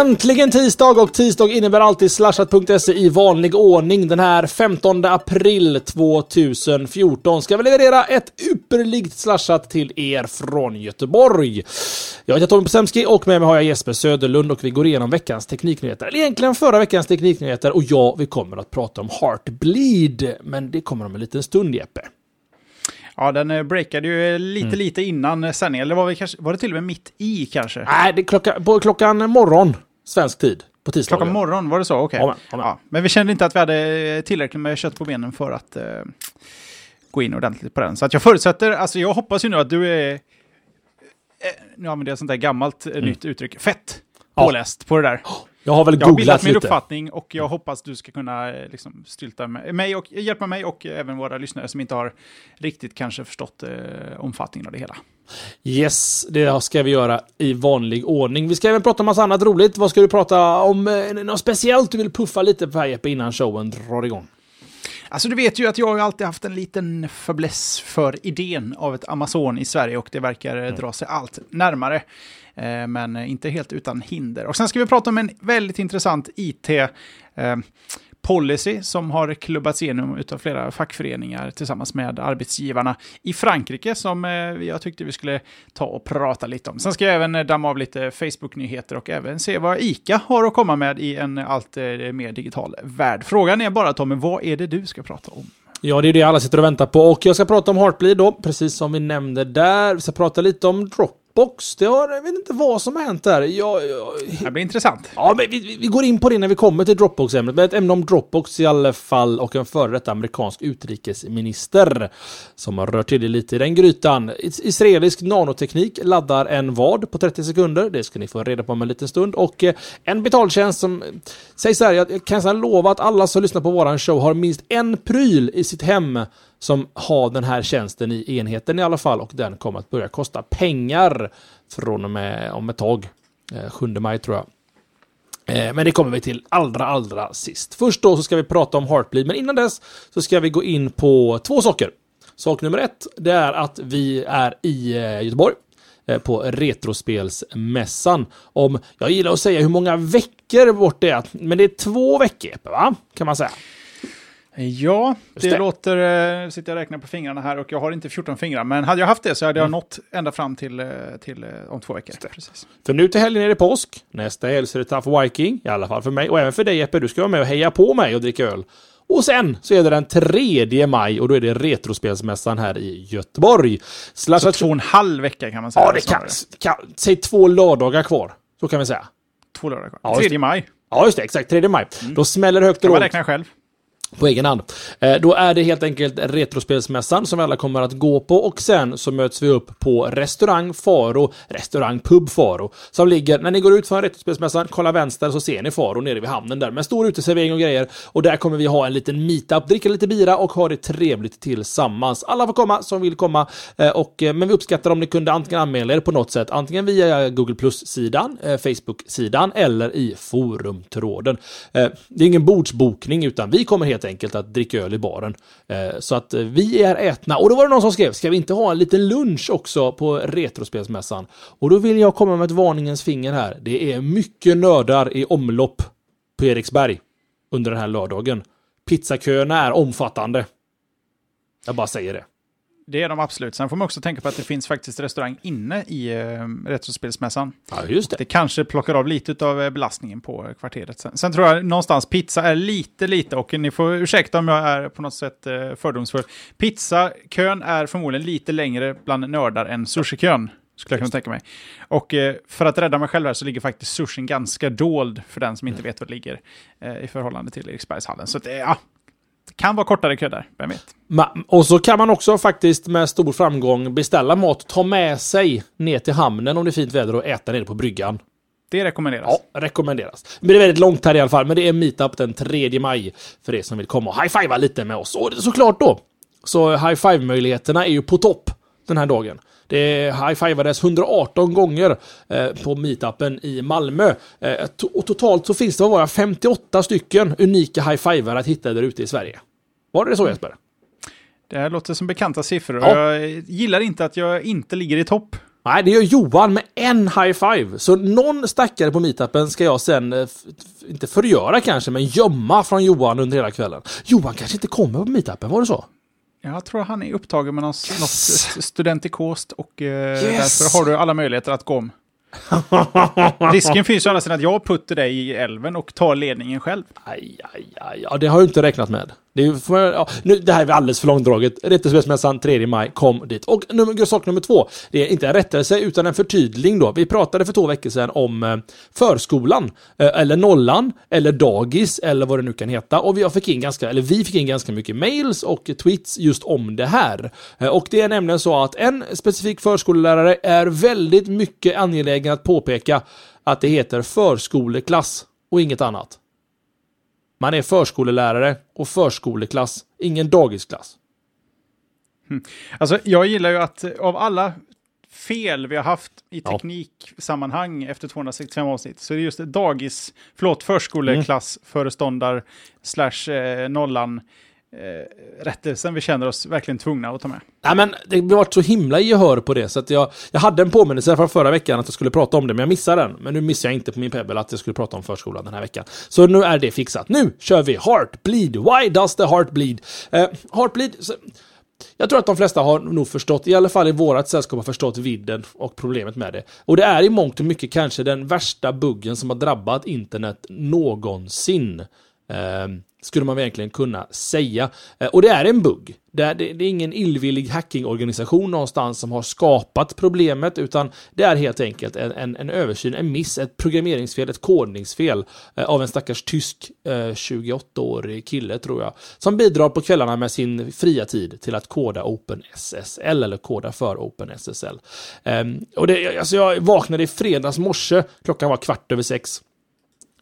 Äntligen tisdag och tisdag innebär alltid slashat.se i vanlig ordning. Den här 15 april 2014 ska vi leverera ett ypperligt slashat till er från Göteborg. Jag heter Tommy Posemski och med mig har jag Jesper Söderlund och vi går igenom veckans tekniknyheter. Eller egentligen förra veckans tekniknyheter och ja, vi kommer att prata om Heartbleed. Men det kommer om en liten stund Jeppe. Ja, den eh, breakade ju lite, mm. lite innan sändningen. Eller var, vi kanske, var det till och med mitt i kanske? Nej, det klocka, på klockan morgon, svensk tid, på tisdagen. Klockan morgon, var det så? Okej. Okay. Ja, ja, men vi kände inte att vi hade tillräckligt med kött på benen för att uh, gå in ordentligt på den. Så att jag förutsätter, alltså jag hoppas ju nu att du är, eh, nu använder jag sånt där gammalt mm. nytt uttryck, fett påläst på det där. Jag har väl googlat lite. Jag har bildat min uppfattning och jag hoppas du ska kunna eh, liksom, stylta mig och hjälpa mig och även våra lyssnare som inte har riktigt kanske förstått eh, omfattningen av det hela. Yes, det ska vi göra i vanlig ordning. Vi ska även prata om massa annat roligt. Vad ska du prata om? Eh, något speciellt du vill puffa lite på här Jeppe innan showen drar igång? Alltså du vet ju att jag har alltid haft en liten fäbless för idén av ett Amazon i Sverige och det verkar mm. dra sig allt närmare. Eh, men inte helt utan hinder. Och sen ska vi prata om en väldigt intressant IT eh, policy som har klubbats igenom av flera fackföreningar tillsammans med arbetsgivarna i Frankrike som eh, jag tyckte vi skulle ta och prata lite om. Sen ska jag även eh, damma av lite Facebook-nyheter och även se vad ICA har att komma med i en allt eh, mer digital värld. Frågan är bara Tommy, vad är det du ska prata om? Ja, det är det alla sitter och väntar på. Och jag ska prata om Heartbleed då, precis som vi nämnde där. Vi ska prata lite om Drop Dropbox. Det har, jag vet inte vad som har hänt där. Jag, jag, det blir intressant. Ja, men vi, vi, går in på det när vi kommer till Dropbox-ämnet. Men ett ämne om Dropbox i alla fall och en före detta amerikansk utrikesminister som har rört till det lite i den grytan. Israelisk nanoteknik laddar en vad på 30 sekunder. Det ska ni få reda på om en liten stund. Och eh, en betaltjänst som säger så här. Jag kan lova att alla som lyssnar på våran show har minst en pryl i sitt hem som har den här tjänsten i enheten i alla fall och den kommer att börja kosta pengar från och med om ett tag. Eh, 7 maj tror jag. Eh, men det kommer vi till allra, allra sist. Först då så ska vi prata om Heartbleed, men innan dess så ska vi gå in på två saker. Sak nummer ett, det är att vi är i eh, Göteborg på Retrospelsmässan. Om, jag gillar att säga hur många veckor bort det är, men det är två veckor, va? Kan man säga. Ja, det, det, låter... Äh, sitter jag och räknar på fingrarna här och jag har inte 14 fingrar. Men hade jag haft det så hade jag mm. nått ända fram till, eh, till äh, om två veckor. Precis. För nu till helgen är det påsk. Nästa helg så är det Tough Viking. I alla fall för mig. Och även för dig Jeppe. Du ska vara med och heja på mig och dricka öl. Och sen så är det den 3 maj och då är det Retrospelsmässan här i Göteborg. Slashat... Så två och en halv vecka kan man säga. Ja, det kan, kan, Säg två lördagar kvar. Så kan vi säga. Två lördagar kvar. Ja, 3 maj. Ja, just det. Exakt. 3 maj. Mm. Då smäller det högt och lågt. Kan man räkna själv på egen hand. Eh, då är det helt enkelt Retrospelsmässan som vi alla kommer att gå på och sen så möts vi upp på restaurang Faro, restaurang Pub Faro, som ligger, när ni går ut från Retrospelsmässan, kolla vänster så ser ni Faro nere vid hamnen där med stor uteservering och grejer och där kommer vi ha en liten meetup, dricka lite bira och ha det trevligt tillsammans. Alla får komma som vill komma eh, och, eh, men vi uppskattar om ni kunde antingen anmäla er på något sätt, antingen via Google Plus-sidan, Facebook-sidan eller i forumtråden. Det är ingen bordsbokning utan vi kommer helt helt enkelt att dricka öl i baren. Eh, så att eh, vi är ätna. Och då var det någon som skrev, ska vi inte ha en liten lunch också på Retrospelsmässan? Och då vill jag komma med ett varningens finger här. Det är mycket nördar i omlopp på Eriksberg under den här lördagen. Pizzaköerna är omfattande. Jag bara säger det. Det är de absolut. Sen får man också tänka på att det finns faktiskt restaurang inne i uh, Retrospelsmässan. Ja, just det. Det kanske plockar av lite av uh, belastningen på uh, kvarteret. Sen, sen, tror jag någonstans pizza är lite, lite, och ni får ursäkta om jag är på något sätt uh, fördomsfull. Pizzakön är förmodligen lite längre bland nördar än sushikön. Skulle jag kunna tänka mig. Och eh, för att rädda mig själv här så ligger faktiskt sushin ganska dold för den som inte mm. vet var det ligger eh, i förhållande till Eriksbergshallen. Så eh, ja, Kan vara kortare kö där, vem vet? Och så kan man också faktiskt med stor framgång beställa mat, ta med sig ner till hamnen om det är fint väder och äta nere på bryggan. Det rekommenderas. Ja, rekommenderas. Men det är väldigt långt här i alla fall, men det är meetup den 3 maj för er som vill komma och high-fivea lite med oss. Och såklart då, så high-five-möjligheterna är ju på topp den här dagen. Det high-fivades 118 gånger eh, på meetupen i Malmö. Eh, och totalt så finns det det, 58 stycken unika high-fivare att hitta där ute i Sverige. Var det så Jesper? Det här låter som bekanta siffror. Ja. Jag gillar inte att jag inte ligger i topp. Nej, det gör Johan med en high five. Så någon stackare på meetupen ska jag sen, eh, inte förgöra kanske, men gömma från Johan under hela kvällen. Johan kanske inte kommer på meetupen, var det så? Jag tror han är upptagen med någon, Yes. något st- studentikost och eh, Yes. därför har du alla möjligheter att gå om. Risken finns ju sidan att jag putter dig i älven och tar ledningen själv. Aj, aj, aj. Ja, det har jag inte räknat med. Det, är, ja, nu, det här är alldeles för långdraget. Rättelsespelsmässan 3 maj, kom dit. Och nummer, sak nummer två, det är inte en rättelse utan en förtydling då. Vi pratade för två veckor sedan om eh, förskolan, eh, eller nollan, eller dagis, eller vad det nu kan heta. Och vi fick in ganska, eller vi fick in ganska mycket mails och tweets just om det här. Eh, och det är nämligen så att en specifik förskollärare är väldigt mycket angelägen att påpeka att det heter förskoleklass och inget annat. Man är förskolelärare och förskoleklass, ingen dagisklass. Alltså, jag gillar ju att eh, av alla fel vi har haft i Ja. tekniksammanhang efter 265 avsnitt så är det just dagis, förlåt, förskoleklass, föreståndar, slash eh, nollan, eh, rättelsen vi känner oss verkligen tvungna att ta med. Nej, men det har varit så himla gehör på det, så att jag, jag hade en påminnelse från förra veckan att jag skulle prata om det, men jag missade den. Men nu missar jag inte på min pebble att jag skulle prata om förskolan den här veckan. Så nu är det fixat. Nu kör vi Heartbleed. Why does the heart bleed? Eh, heartbleed... Så, jag tror att de flesta har nog förstått, i alla fall i vårat sällskap har förstått vidden och problemet med det. Och det är i mångt och mycket kanske den värsta buggen som har drabbat internet någonsin. Eh, skulle man verkligen kunna säga. Eh, och det är en bugg. Det är, det, är ingen illvillig hackingorganisation någonstans som har skapat problemet, utan det är helt enkelt en, en, en översyn, en miss, ett programmeringsfel, ett kodningsfel eh, av en stackars tysk eh, 28-årig kille, tror jag, som bidrar på kvällarna med sin fria tid till att koda OpenSSL eller koda för OpenSSL. Ehm, och det, alltså jag vaknade i fredags morse, klockan var kvart över sex.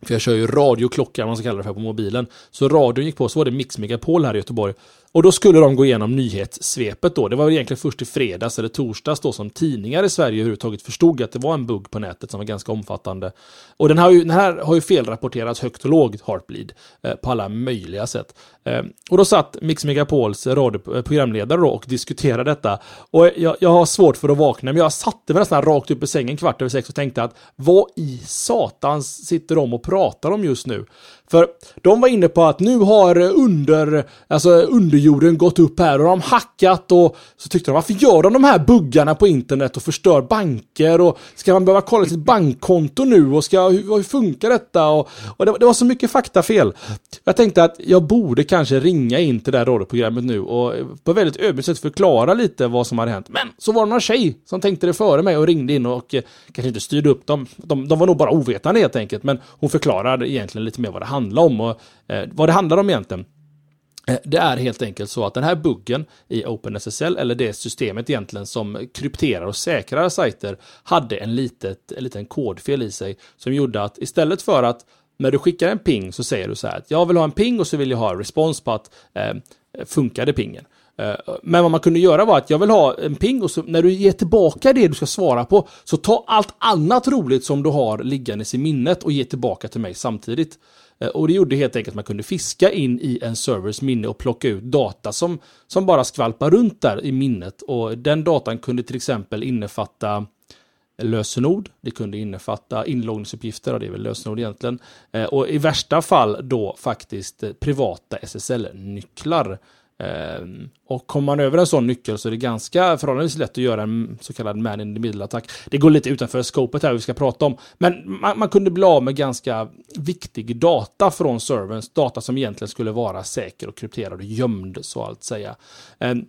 För jag kör ju radioklocka, man ska kalla det för, på mobilen. Så radion gick på, så var det Mix Megapol här i Göteborg. Och då skulle de gå igenom nyhetssvepet då. Det var väl egentligen först i fredags eller torsdags då som tidningar i Sverige överhuvudtaget förstod att det var en bugg på nätet som var ganska omfattande. Och den, här, den här har ju felrapporterats högt och lågt, Heartbleed, eh, på alla möjliga sätt. Eh, och då satt Mix Megapols radio, programledare då och diskuterade detta. Och jag, jag har svårt för att vakna, men jag satte mig nästan rakt upp i sängen kvart över sex och tänkte att vad i satans sitter de och pratar om just nu? För de var inne på att nu har under, alltså underjorden gått upp här och de har hackat och så tyckte de varför gör de de här buggarna på internet och förstör banker och ska man behöva kolla sitt bankkonto nu och ska, hur, hur funkar detta? Och, och det, var- det var så mycket faktafel. Jag tänkte att jag borde kanske ringa in till det här radioprogrammet nu och på ett väldigt ödmjukt sätt förklara lite vad som hade hänt. Men så var det någon tjej som tänkte det före mig och ringde in och eh, kanske inte styrde upp dem. De, de var nog bara ovetande helt enkelt, men hon förklarade egentligen lite mer vad det handlade handla om och eh, vad det handlar om egentligen. Eh, det är helt enkelt så att den här buggen i OpenSSL, eller det systemet egentligen som krypterar och säkrar sajter, hade en, litet, en liten kodfel i sig som gjorde att istället för att när du skickar en ping så säger du så här att jag vill ha en ping och så vill jag ha respons på att eh, funkade pingen. Eh, Men vad man kunde göra var att jag vill ha en ping och så när du ger tillbaka det du ska svara på så ta allt annat roligt som du har liggandes i minnet och ge tillbaka till mig samtidigt. Eh, och det gjorde helt enkelt att man kunde fiska in i en servers minne och plocka ut data som, som bara skvalpar runt där i minnet. Och den datan kunde till exempel innefatta lösenord, det kunde innefatta inloggningsuppgifter, och det är väl lösenord egentligen. Eh, och i värsta fall då faktiskt eh, privata SSL-nycklar. Ehm, och kommer man över en sån nyckel så är det ganska förhållandevis lätt att göra en så kallad man in the middle-attack. Det går lite utanför skopet här vi ska prata om. Men man, man kunde bli av med ganska viktig data från servern. data som egentligen skulle vara säker och krypterad och gömd så att säga. Ehm,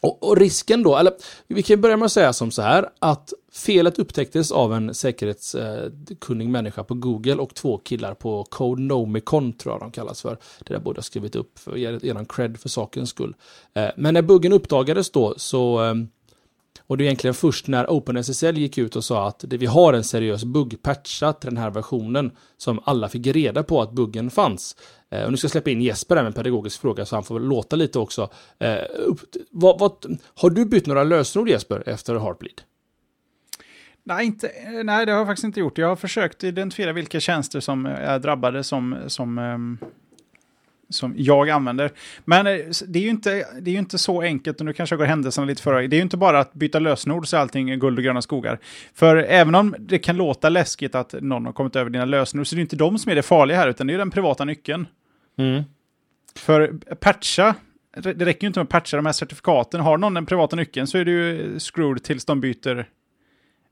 och, och, risken då, eller vi kan börja med att säga som så här att felet upptäcktes av en säkerhetskunnig människa på Google och två killar på Codenomicon tror jag de kallas för. Det där borde jag skrivit upp för att ge cred för sakens skull. Eh, men när buggen uppdagades då så ehm, och det är egentligen först när OpenSSL gick ut och sa att vi har en seriös bugg patchat till den här versionen som alla fick reda på att buggen fanns. Eh, och nu ska jag släppa in Jesper här med en pedagogisk fråga så han får låta lite också. Eh, vad, vad, har du bytt några lösenord Jesper efter Heartbleed? Nej, inte, eh, nej, det har jag faktiskt inte gjort. Jag har försökt identifiera vilka tjänster som är drabbade som, som um som jag använder. Men eh, det är ju inte, det är ju inte så enkelt, och nu kanske jag går händelserna lite före. Det är ju inte bara att byta lösenord så är allting guld och gröna skogar. För även om det kan låta läskigt att någon har kommit över dina lösenord, så är det inte de som är det farliga här, utan det är den privata nyckeln. Mm. För patcha, det räcker ju inte med att patcha de här certifikaten. Har någon den privata nyckeln så är det ju screwed tills de byter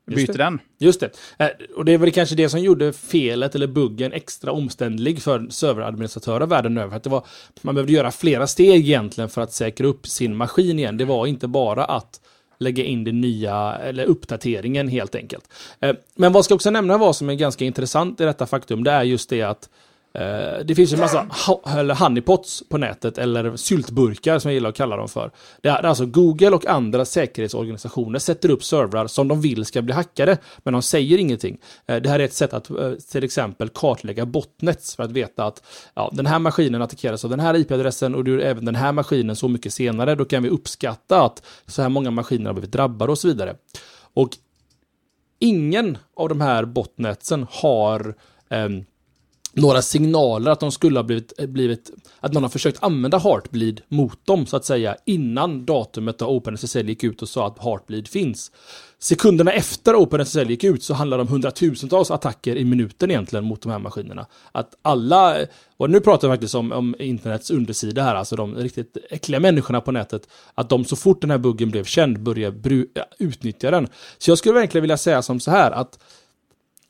byter den. Just det. Eh, och det var kanske det som gjorde felet eller buggen extra omständlig för serveradministratörer världen över. Att det var, man behövde göra flera steg egentligen för att säkra upp sin maskin igen. Det var inte bara att lägga in det nya, eller uppdateringen helt enkelt. Eh, men vad ska jag också nämna vad som är ganska intressant i detta faktum, det är just det att Eh, det finns en massa honeypots på nätet, eller syltburkar som jag gillar att kalla dem för. Det är alltså Google och andra säkerhetsorganisationer sätter upp servrar som de vill ska bli hackade, men de säger ingenting. Eh, det här är ett sätt att eh, till exempel kartlägga botnets för att veta att ja, den här maskinen attackeras av den här IP-adressen och du även den här maskinen så mycket senare. Då kan vi uppskatta att så här många maskiner har blivit drabbade och så vidare. Och ingen av de här botnetsen har um, några signaler att de skulle ha blivit, eh, blivit, att någon har försökt använda Heartbleed mot dem så att säga innan datumet då OpenSSL gick ut och sa att Heartbleed finns. Sekunderna efter OpenSSL gick ut så handlar det om hundratusentals attacker i minuten egentligen mot de här maskinerna. Att alla, och nu pratar vi faktiskt om, om internets undersida här, alltså de riktigt äckliga människorna på nätet, att de så fort den här buggen blev känd började utnyttja den. Så jag skulle verkligen vilja säga som så här att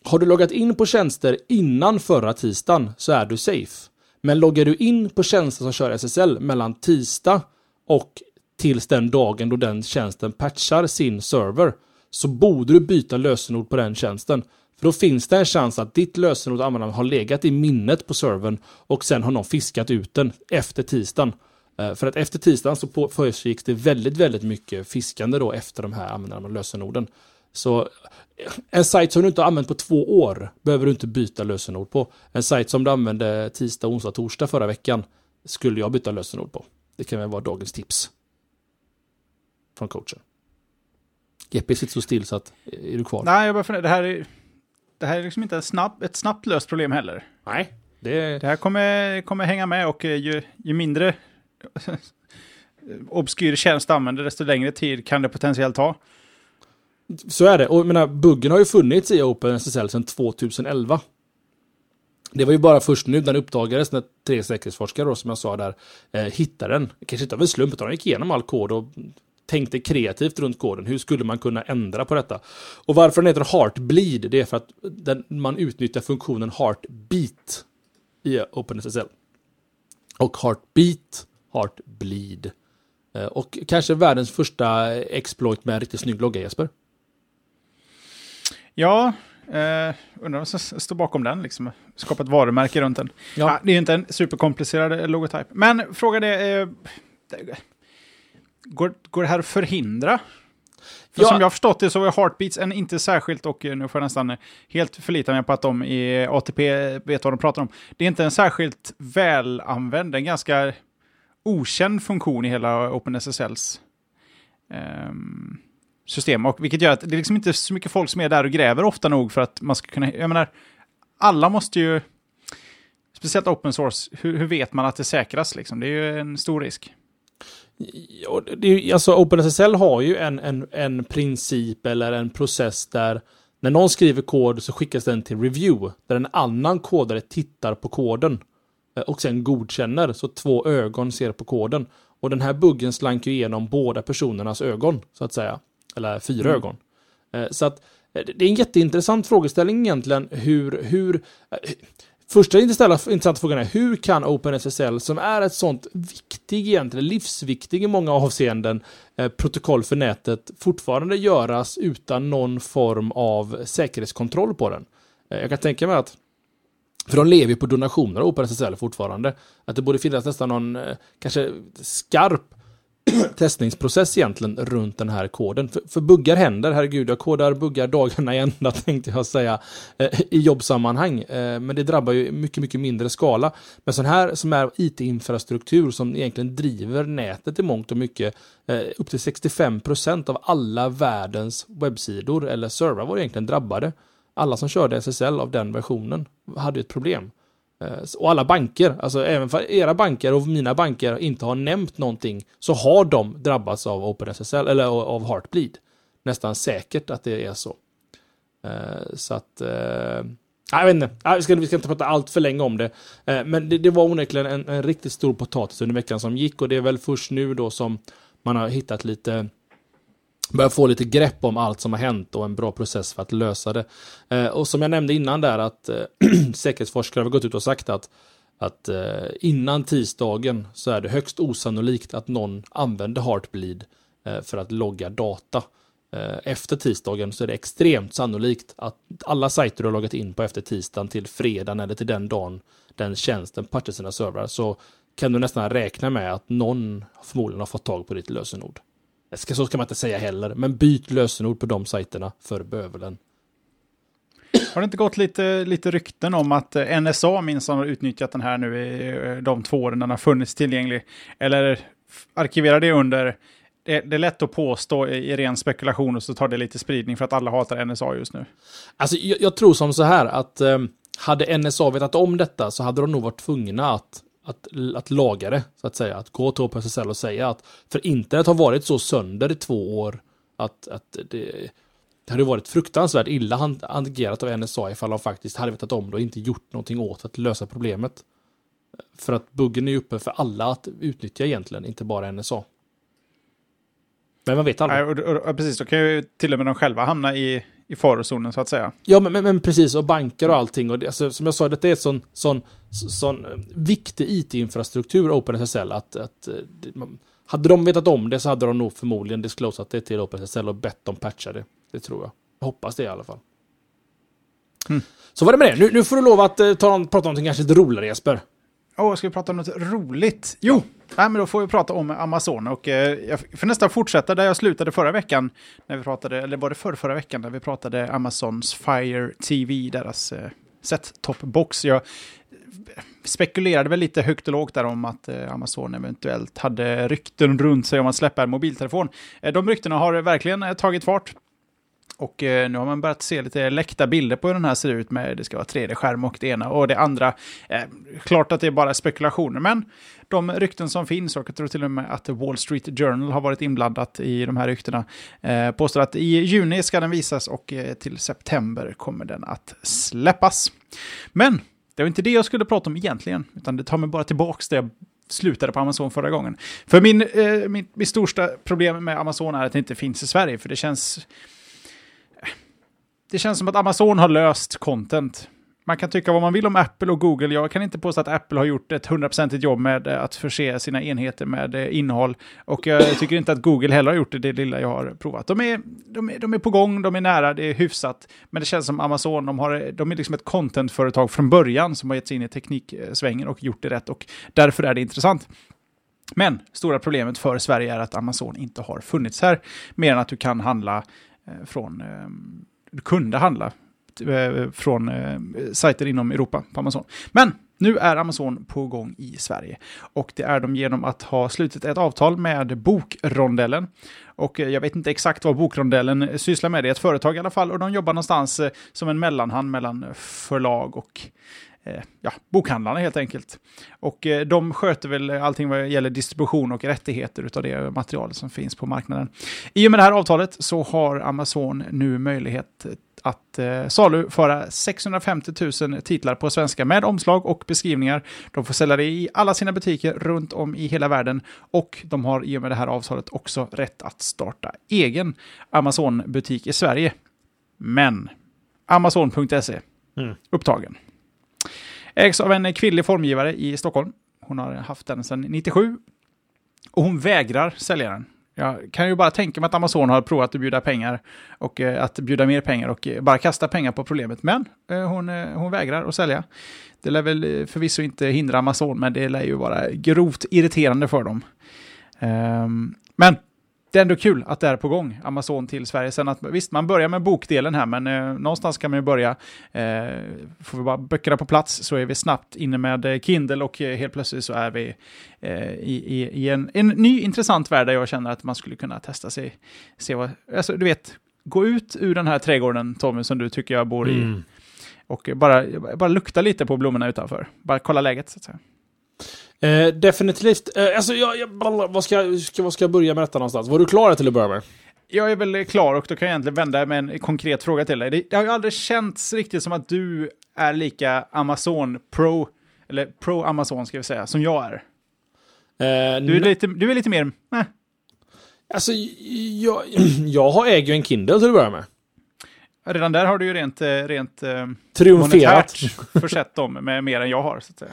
har du loggat in på tjänster innan förra tisdagen så är du safe. Men loggar du in på tjänster som kör SSL mellan tisdag och tills den dagen då den tjänsten patchar sin server så borde du byta lösenord på den tjänsten. För då finns det en chans att ditt lösenord användaren har legat i minnet på servern och sen har någon fiskat ut den efter tisdagen. Eh, för att efter tisdagen så försiggick det väldigt, väldigt mycket fiskande då efter de här användarna och lösenorden. Så en sajt som du inte har använt på två år behöver du inte byta lösenord på. En sajt som du använde tisdag, onsdag, torsdag förra veckan skulle jag byta lösenord på. Det kan väl vara dagens tips. Från coachen. Jeppe sitter så still så att, är du kvar? Nej, jag bara funderar, det här är, det här är liksom inte snabb, ett snabbt löst problem heller. Nej. Det, det här kommer, kommer hänga med och ju, ju mindre obskyr tjänst använder, desto längre tid kan det potentiellt ta. Så är det. Och jag menar, buggen har ju funnits i OpenSSL sedan 2011. Det var ju bara först nu den uppdagades när tre säkerhetsforskare, då, som jag sa där, eh, hittade den. Kanske inte av en slump, utan de gick igenom all kod och tänkte kreativt runt koden. Hur skulle man kunna ändra på detta? Och varför den heter Heartbleed, det är för att den, man utnyttjar funktionen Heartbeat i OpenSSL. Och Heartbeat, Heartbleed. Eh, och kanske världens första exploit med en riktigt snygg logga, Jesper. Ja, eh, undrar vad som står bakom den, liksom. Skapa ett varumärke runt den. Ja. Ah, det är ju inte en superkomplicerad logotyp. Men frågan är, eh, går, går det här att förhindra? För ja. som jag har förstått det så är Heartbeats en inte särskilt, och nu får jag nästan helt förlita mig på att de i ATP vet vad de pratar om. Det är inte en särskilt välanvänd, en ganska okänd funktion i hela OpenSSLs um, system. Och vilket gör att det är liksom inte så mycket folk som är där och gräver ofta nog för att man ska kunna... Jag menar, alla måste ju... Speciellt open source, hur, hur vet man att det säkras liksom? Det är ju en stor risk. Ja, det är, alltså OpenSSL har ju en, en, en princip eller en process där när någon skriver kod så skickas den till review, där en annan kodare tittar på koden eh, och sen godkänner, så två ögon ser på koden. Och den här buggen slank ju igenom båda personernas ögon, så att säga. Eller fyra mm. ögon. Eh, så att eh, det är en jätteintressant frågeställning egentligen hur, hur eh, Första intressanta frågan är hur kan OpenSSL, som är ett sånt viktig, egentligen livsviktig i många avseenden, eh, protokoll för nätet, fortfarande göras utan någon form av säkerhetskontroll på den? Eh, jag kan tänka mig att för de lever ju på donationer OpenSSL fortfarande. Att det borde finnas nästan någon, eh, kanske skarp testningsprocess egentligen runt den här koden. För, för buggar händer, herregud, jag kodar buggar dagarna i ända tänkte jag säga eh, i jobbsammanhang. Eh, men det drabbar ju mycket, mycket mindre skala. Men sån här som är IT-infrastruktur som egentligen driver nätet i mångt och mycket, eh, upp till 65 procent av alla världens webbsidor eller servrar var egentligen drabbade. Alla som körde SSL av den versionen hade ett problem. Eh, och alla banker, alltså även för era banker och mina banker inte har nämnt någonting, så har de drabbats av OpenSSL, eller av Heartbleed. Nästan säkert att det är så. Eh, så att... Eh, jag vet inte, vi ska, vi ska inte prata allt för länge om det. Men det, det var onekligen en, en riktigt stor potatis under veckan som gick och det är väl först nu då som man har hittat lite börja få lite grepp om allt som har hänt och en bra process för att lösa det. Eh, och som jag nämnde innan där att eh, säkerhetsforskare har gått ut och sagt att, att eh, innan tisdagen så är det högst osannolikt att någon använder Heartbleed eh, för att logga data. Eh, efter tisdagen så är det extremt sannolikt att alla sajter du har loggat in på efter tisdagen till fredagen eller till den dagen den tjänsten patchar sina servrar så kan du nästan räkna med att någon förmodligen har fått tag på ditt lösenord. Ska, så ska man inte säga heller, men byt lösenord på de sajterna för bövelen. Har det inte gått lite, lite rykten om att eh, NSA minsann har utnyttjat den här nu i eh, de två åren den har funnits tillgänglig? Eller arkiverar det under... Det, det är lätt att påstå i, i ren spekulation och så tar det lite spridning för att alla hatar NSA just nu. Alltså, jag, jag tror som så här att eh, hade NSA vetat om detta så hade de nog varit tvungna att att, att laga det, så att säga. Att gå till OpenSSL och säga att för internet har varit så sönder i två år att, att det, det hade varit fruktansvärt illa agerat av NSA ifall de faktiskt hade vetat om det och inte gjort någonting åt att lösa problemet. För att buggen är uppe för alla att utnyttja egentligen, inte bara NSA. Men man vet aldrig. Nej, och, och, och, precis, då kan ju till och med de själva hamna i, i farozonen så att säga. Ja, men, men, men, precis, och banker och allting. Och det, alltså, som jag sa, det är en sån, sån, sån eh, viktig IT-infrastruktur, OpenSSL, att, att eh, hade de vetat om det så hade de nog förmodligen disclosat det till OpenSSL och bett dem patcha det. Det tror jag. Jag hoppas det i alla fall. Mm. Så var det med det. Nu, nu får du lov att uh, ta, prata om någonting kanske lite roligare Jesper. Åh, oh, ska vi prata om något roligt? Jo, nej, men då får vi prata om Amazon. Och eh, jag får nästan fortsätta där jag slutade förra veckan. När vi pratade, eller var det förra, förra veckan, när vi pratade Amazons Fire TV, deras eh, set-top-box. Jag spekulerade väl lite högt och lågt där om att eh, Amazon eventuellt hade rykten runt sig om att släppa en mobiltelefon. Eh, de ryktena har verkligen eh, tagit fart. Och eh, nu har man börjat se lite läckta bilder på hur den här ser ut med det ska vara 3D-skärm och det ena och det andra. Eh, klart att det är bara spekulationer, men de rykten som finns, och jag tror till och med att Wall Street Journal har varit inblandat i de här ryktena, eh, påstår att i juni ska den visas och eh, till september kommer den att släppas. Men det var inte det jag skulle prata om egentligen, utan det tar mig bara tillbaka där jag slutade på Amazon förra gången. För min, eh, min, min största problem med Amazon är att det inte finns i Sverige, för det känns det känns som att Amazon har löst content. Man kan tycka vad man vill om Apple och Google. Jag kan inte påstå att Apple har gjort ett hundraprocentigt jobb med att förse sina enheter med eh, innehåll. Och jag tycker inte att Google heller har gjort det, det lilla jag har provat. De är, de är, de är på gång, de är nära, det är hyfsat. Men det känns som Amazon, de, har, de är liksom ett contentföretag från början som har gett sig in i tekniksvängen och gjort det rätt. Och därför är det intressant. Men stora problemet för Sverige är att Amazon inte har funnits här. Mer än att du kan handla eh, från eh, kunde handla eh, från eh, sajter inom Europa på Amazon. Men nu är Amazon på gång i Sverige och det är de genom att ha slutit ett avtal med Bokrondellen. Och eh, jag vet inte exakt vad Bokrondellen sysslar med, det är ett företag i alla fall och de jobbar någonstans eh, som en mellanhand mellan förlag och ja, bokhandlarna helt enkelt. Och de sköter väl allting vad gäller distribution och rättigheter av det material som finns på marknaden. I och med det här avtalet så har Amazon nu möjlighet att eh, saluföra 650 000 titlar på svenska med omslag och beskrivningar. De får sälja det i alla sina butiker runt om i hela världen och de har i och med det här avtalet också rätt att starta egen Amazon-butik i Sverige. Men Amazon.se, mm. upptagen. Ägs av en kvinnlig formgivare i Stockholm. Hon har haft den sedan 97. Och hon vägrar sälja den. Jag kan ju bara tänka mig att Amazon har provat att bjuda pengar och eh, att bjuda mer pengar och eh, bara kasta pengar på problemet. Men eh, hon, eh, hon vägrar att sälja. Det lär väl eh, förvisso inte hindra Amazon, men det lär ju vara grovt irriterande för dem. Ehm, men det är ändå kul att det är på gång, Amazon till Sverige. Sen att, visst, man börjar med bokdelen här, men eh, någonstans kan man ju börja. Eh, får vi bara böckerna på plats så är vi snabbt inne med eh, Kindle och eh, helt plötsligt så är vi eh, i, i, i en, en ny intressant värld där jag känner att man skulle kunna testa sig. Se vad, alltså, du vet, gå ut ur den här trädgården, Tommy, som du tycker jag bor i. Mm. Och bara, bara lukta lite på blommorna utanför. Bara kolla läget, så att säga. Eh, definitivt. Eh, alltså, jag, jag, vad, ska, jag- ska, vad ska jag börja med detta någonstans? Var du klar till att börja med? Jag är väl klar och då kan jag egentligen vända med en konkret fråga till dig. Det, det har ju aldrig känts riktigt som att du är lika Amazon Pro, eller Pro Amazon ska vi säga, som jag är. Eh, Du är lite, du är lite mer, eh, Alltså, jag, jag har äger ju en Kindle till att börja med. redan där har du ju rent, eh, rent eh, Triumferat. monetärt försett dem med mer än jag har. Så att säga.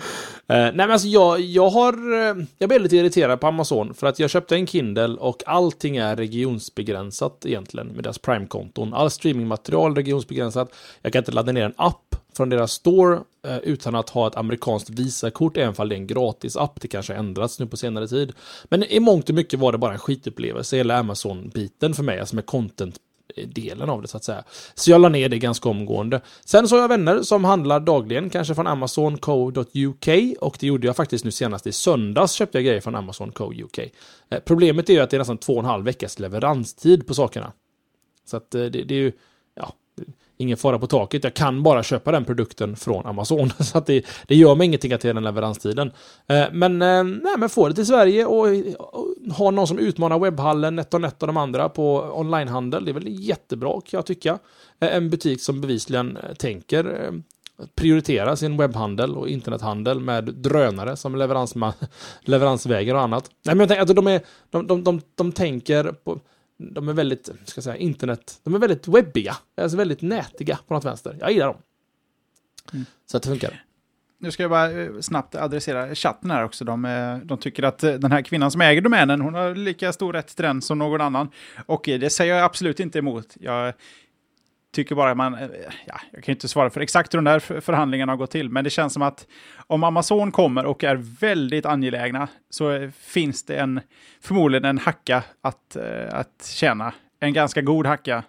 Eh, nej men alltså jag, jag har... Eh, jag blev lite irriterad på Amazon för att jag köpte en Kindle och allting är regionsbegränsat egentligen med deras Prime-konton. All streamingmaterial är regionsbegränsat. Jag kan inte ladda ner en app från deras store eh, utan att ha ett amerikanskt Visakort, även fall det är en gratis app. Det kanske har ändrats nu på senare tid. Men i mångt och mycket var det bara en skitupplevelse, hela Amazon-biten för mig, alltså med content delen av det så att säga. Så jag la ner det ganska omgående. Sen så har jag vänner som handlar dagligen, kanske från Amazon Co.uk och det gjorde jag faktiskt nu senast i söndags köpte jag grejer från Amazon Co.uk. Eh, problemet är ju att det är nästan två och en halv veckas leveranstid på sakerna. Så att eh, det, det är ju, ja, ingen fara på taket. Jag kan bara köpa den produkten från Amazon. Så att det, det gör mig ingenting att det är den leveranstiden. Eh, men, eh, nej, men få det till Sverige och, och ha någon som utmanar webbhallen, NetOnNet och de andra på onlinehandel. Det är väl jättebra kan jag tycka. Eh, en butik som bevisligen tänker eh, prioritera sin webbhandel och internethandel med drönare som leveransvägar och annat. Nej, men jag tänker att de, är, de, de, de, de tänker på de är väldigt, ska jag säga, internet, de är väldigt webbiga, alltså väldigt nätiga på något vänster. Jag gillar dem. Mm. Så att det funkar. Nu ska jag bara eh, snabbt adressera chatten här också. De, eh, de tycker att eh, den här kvinnan som äger domänen, hon har lika stor rätt till den som någon annan. Och det säger jag absolut inte emot. Jag tycker bara att man, eh, ja, jag kan inte svara för exakt hur de där för- förhandlingarna har gått till, men det känns som att om Amazon kommer och är väldigt angelägna så eh, finns det en, förmodligen en hacka att, eh, att tjäna. En ganska god hacka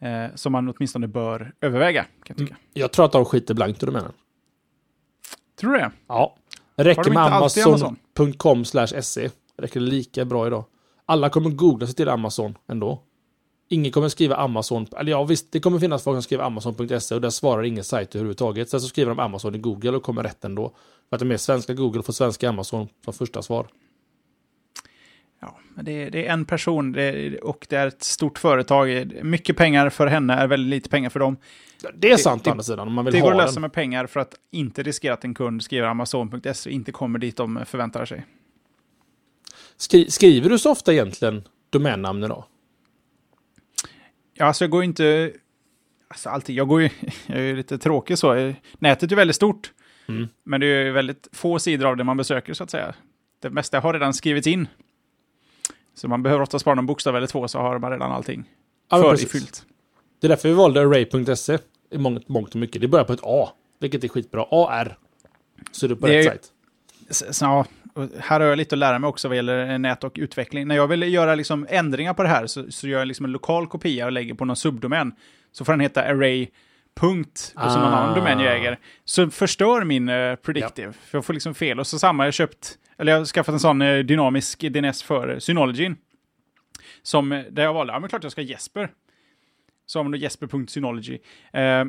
eh, som man åtminstone bör överväga, kan jag tycka. Jag tror att de skiter blankt i menar. Tror du det? Ja. Räcker de med amazon.com se. Det räcker lika bra idag. Alla kommer googla sig till Amazon ändå. Ingen kommer skriva Amazon, eller ja visst, det kommer finnas folk som skriver Amazon.se och där svarar ingen sajt överhuvudtaget. Sen så skriver de Amazon i Google och kommer rätt ändå. För att de är svenska Google och får svenska Amazon som första svar. Ja, men det, är- det är en person det, och det är ett stort företag. Mycket pengar för henne är väldigt lite pengar för dem. Det är sant det- å andra sidan, om man vill Det går ha att lösa den. med pengar för att inte riskera att en kund skriver Amazon.se och inte kommer dit de förväntar sig. Skri skriver du så ofta egentligen domännamn idag? Alltså jag går inte... Alltså alltid, jag går ju... Jag är ju lite tråkig så. Nätet är väldigt stort. Mm. Men det är ju väldigt få sidor av det man besöker så att säga. Det mesta har redan skrivits in. Så man behöver ofta spara någon bokstav eller två så har man redan allting Ja, förifyllt. Det är därför vi valde Array.se i mångt, mångt och mycket. Det börjar på ett A, vilket är skitbra. AR. Så är du på Det rätt sajt. Ja, och här har jag lite att lära mig också vad gäller nät och utveckling. När jag vill göra liksom ändringar på det här så, så gör jag liksom en lokal kopia och lägger på någon subdomän. Så får den heta array. Punkt, och så någon Ah. annan domän jag äger. Så förstör min uh, predictive. För jag får liksom fel. Och så samma, jag köpt, eller jag har skaffat en sån eh, dynamisk DNS för Synology. Som, eh, där jag valde, ja men klart jag ska Jesper. Så då jesper.synology. Eh,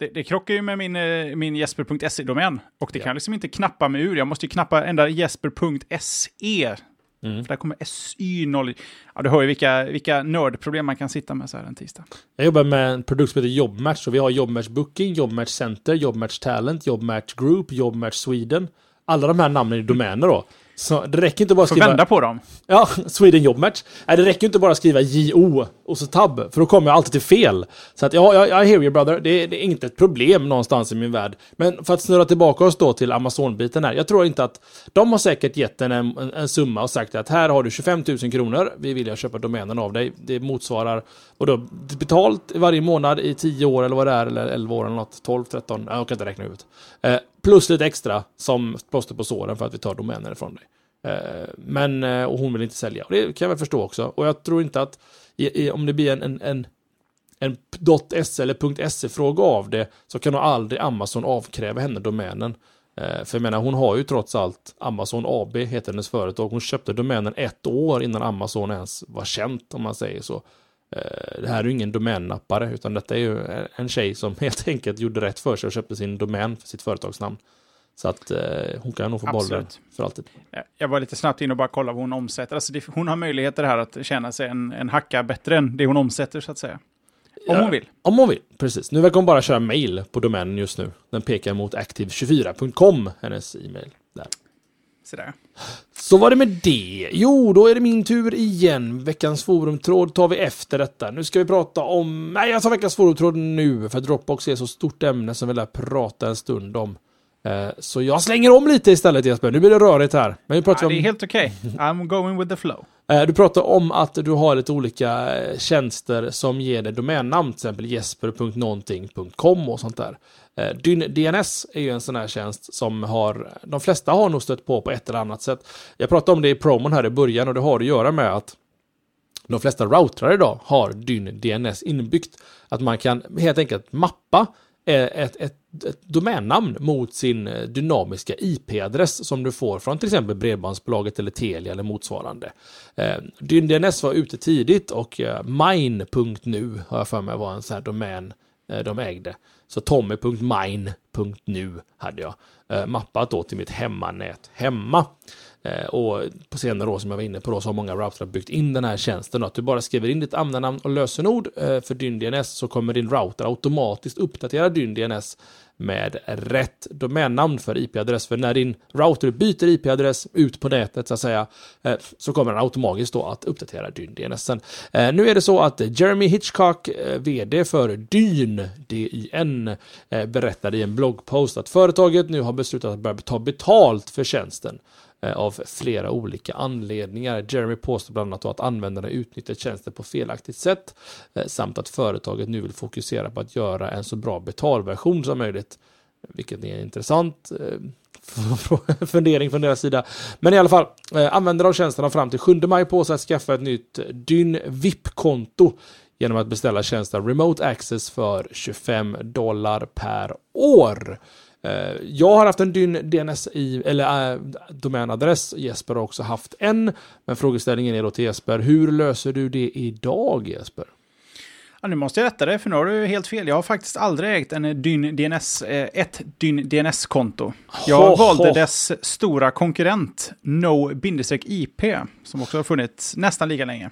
det, det krockar ju med min, eh, min jesper.se-domän. Och det Ja. kan jag liksom inte knappa mig ur. Jag måste ju knappa ända jesper.se. Mm. För där kommer SY knowledge. Ja, du hör ju vilka, vilka nördproblem man kan sitta med så här en tisdag. Jag jobbar med en produkt som heter Jobmatch. Och vi har Jobmatch Booking, Jobmatch Center, Jobmatch Talent, Jobmatch Group, Jobmatch Sweden. Alla de här namnen är domäner då. Så det räcker inte bara att Får skriva... vända på dem. Ja, Sweden Job Match. Nej, det räcker inte bara att skriva JO och så tab, för då kommer jag alltid till fel. Så att ja, jag, hear you brother. Det, det är inte ett problem någonstans i min värld. Men för att snurra tillbaka oss då till Amazon-biten här. Jag tror inte att de har säkert gett en, en, en summa och sagt att här har du 25 000 kronor. Vi vill jag köpa domänen av dig. Det motsvarar, och då betalt varje månad i 10 år eller vad det är, eller 11 år eller något. 12, 13, jag kan inte räkna ut. Plus lite extra som plåster på såren för att vi tar domäner ifrån dig. Eh, men, eh, och hon vill inte sälja. Och det kan jag väl förstå också. Och jag tror inte att i, i, om det blir en, en, en, en .se eller .se-fråga av det så kan nog aldrig Amazon avkräva henne domänen. Eh, för jag menar, hon har ju trots allt Amazon AB, heter hennes företag. Hon köpte domänen ett år innan Amazon ens var känt, om man säger så. Eh, Det här är ju ingen domännappare, utan detta är ju en tjej som helt enkelt gjorde rätt för sig och köpte sin domän för sitt företagsnamn. Så att eh, hon kan nog få bollen Absolut. för alltid. Jag var lite snabbt in och bara kolla vad hon omsätter. Alltså det, hon har möjligheter här att tjäna sig en, en hacka bättre än det hon omsätter, så att säga. Om Ja. hon vill. Om hon vill, precis. Nu verkar hon bara köra mail på domänen just nu. Den pekar mot active24.com, hennes e-mail. Där. Så där. Så var det med det. Jo, då är det min tur igen. Veckans forumtråd tar vi efter detta. Nu ska vi prata om... Nej, jag tar veckans forumtråd nu, för Dropbox är så stort ämne som vi lär prata en stund om. Eh, Så jag slänger om lite istället Jesper. Nu blir det rörigt här. Men vi pratar Ja, om... det är helt okej. I'm going with the flow. Eh, Du pratar om att du har lite olika eh, tjänster som ger dig domännamn, till exempel jesper.någonting.com och sånt där. Eh, Dyn DNS är ju en sån här tjänst som har, de flesta har nog stött på på ett eller annat sätt. Jag pratade om det i promon här i början och det har att göra med att de flesta routrar idag har Dyn DNS inbyggt. Att man kan helt enkelt mappa eh, ett, ett, ett domännamn mot sin eh, dynamiska IP-adress som du får från till exempel Bredbandsbolaget eller Telia eller motsvarande. Eh, Dyn DNS var ute tidigt och eh, mine.nu har jag för mig var en sån här domän Eh, de ägde. Så tommy.mine.nu hade jag eh, mappat då till mitt hemmanät hemma. Eh, och på senare år som jag var inne på då så har många routrar byggt in den här tjänsten. Då, att du bara skriver in ditt användarnamn och lösenord eh, för Dyn DNS så kommer din router automatiskt uppdatera Dyn DNS med rätt domännamn för IP-adress. För när din router byter IP-adress ut på nätet så att säga eh, så kommer den automatiskt då att uppdatera Dyn DNS. Sen, nu är det så att Jeremy Hitchcock, VD för Dyn, DIN, berättade i en bloggpost att företaget nu har beslutat att börja ta betalt för tjänsten Eh, av flera olika anledningar. Jeremy påstår bland annat att användarna utnyttjar tjänsten på felaktigt sätt eh, samt att företaget nu vill fokusera på att göra en så bra betalversion som möjligt. Vilket är en intressant eh, fundering från deras sida. Men i alla fall, eh, användare av tjänsten har fram till 7 maj på sig att skaffa ett nytt Dyn VIP-konto genom att beställa tjänsten Remote Access för 25 dollar per år. Eh, Jag har haft en Dyn DNS i, eller äh, domänadress. Jesper har också haft en. Men frågeställningen är då till Jesper, hur löser du det idag Jesper? Ja, nu måste jag rätta dig, för nu har du helt fel. Jag har faktiskt aldrig ägt en Dyn DNS, eh, ett Dyn DNS-konto. Jag Ho, valde ho. dess stora konkurrent, No-IP, som också har funnits nästan lika länge.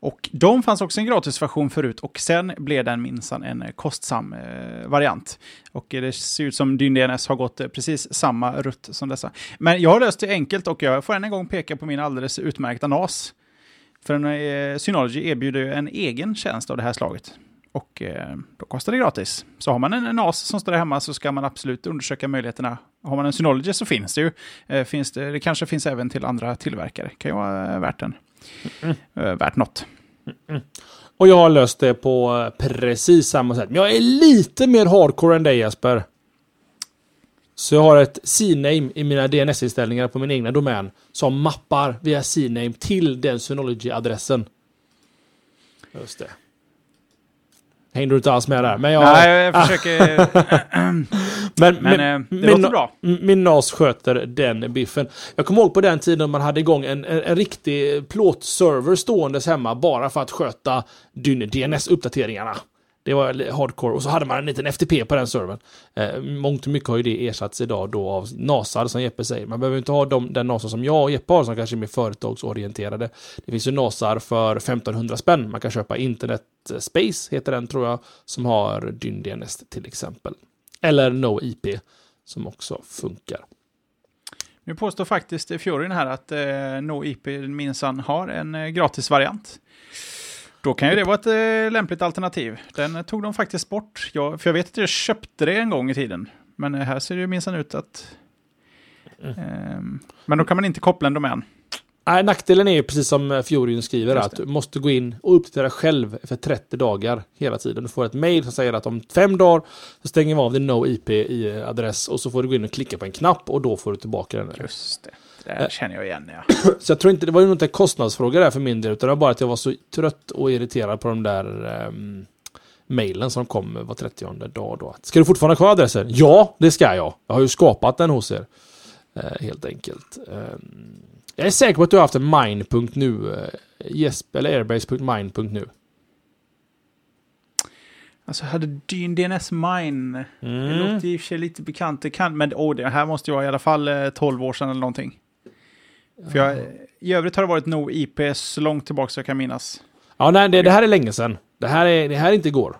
Och de fanns också en gratisversion förut och sen blev den minsann en eh, kostsam eh, variant. Och eh, det ser ut som Dyn DNS har gått eh, precis samma rutt som dessa. Men jag har löst det enkelt och jag får än en gång peka på min alldeles utmärkta NAS. För en, eh, Synology erbjuder ju en egen tjänst av det här slaget. Och eh, då kostar det gratis. Så har man en NAS som står där hemma så ska man absolut undersöka möjligheterna. Har man en Synology så finns det ju. Eh, finns det, det kanske finns även till andra tillverkare. kan ju vara värt en. Eh, värt något. Och jag har löst det på eh, precis samma sätt. Men jag är lite mer hardcore än dig Jesper. Så jag har ett CNAME i mina DNS-inställningar på min egna domän som mappar via CNAME till den Synology-adressen. Just det. Hängde du inte alls med där? Men jag... Nej, jag försöker... men, men eh, det min, låter bra. Min NAS sköter den biffen. Jag kommer ihåg på den tiden man hade igång en, en, en riktig plåtserver ståendes hemma bara för att sköta DNS-uppdateringarna. Det var hardcore. Och så hade man en liten FTP på den servern. Eh, mångt och mycket har ju det ersatts idag då av NASar som Jeppe säger. Man behöver inte ha de, den NASar som jag och Jeppe har som kanske är mer företagsorienterade. Det finns ju NASar för 1500 spänn. Man kan köpa Internet Space, heter den tror jag, som har dyn DNS till exempel. Eller No IP som också funkar. Nu påstår faktiskt Fiorin här att eh, NoIP minsann har en eh, gratisvariant. Då kan ju det vara ett eh, lämpligt alternativ. Den eh, tog de faktiskt bort. Jag, för jag vet att jag köpte det en gång i tiden. Men eh, här ser det minsann ut att... ehm, men då kan man inte koppla en domän. Nej, nackdelen är ju precis som Fiorin skriver Just att du måste gå in och uppdatera själv för 30 dagar hela tiden. Du får ett mail som säger att om fem dagar så stänger vi av din no-IP i adress och så får du gå in och klicka på en knapp och då får du tillbaka den. Just det. Det där känner jag igen, ja. Så jag tror inte, det var ju inte en kostnadsfråga där för min del, utan det var bara att jag var så trött och irriterad på de där um, mailen som kom var 30 dag då. Ska du fortfarande ha kvar adressen? Ja, det ska jag. Jag har ju skapat den hos er. Eh, helt enkelt. Ehm, jag är säker på att du har haft en mine.nu. Uh, Jesper eller airbase.mine.nu. Alltså hade Dyn DNS Mine. Det Mm. låter i och för sig lite bekant. Det kan, men oh, det här måste ju vara i alla fall eh, 12 år sedan eller någonting. För jag, I övrigt har det varit no IP så långt tillbaka så jag kan minnas. Ja, nej, det, det här är länge sedan. Det här är, det här är inte igår.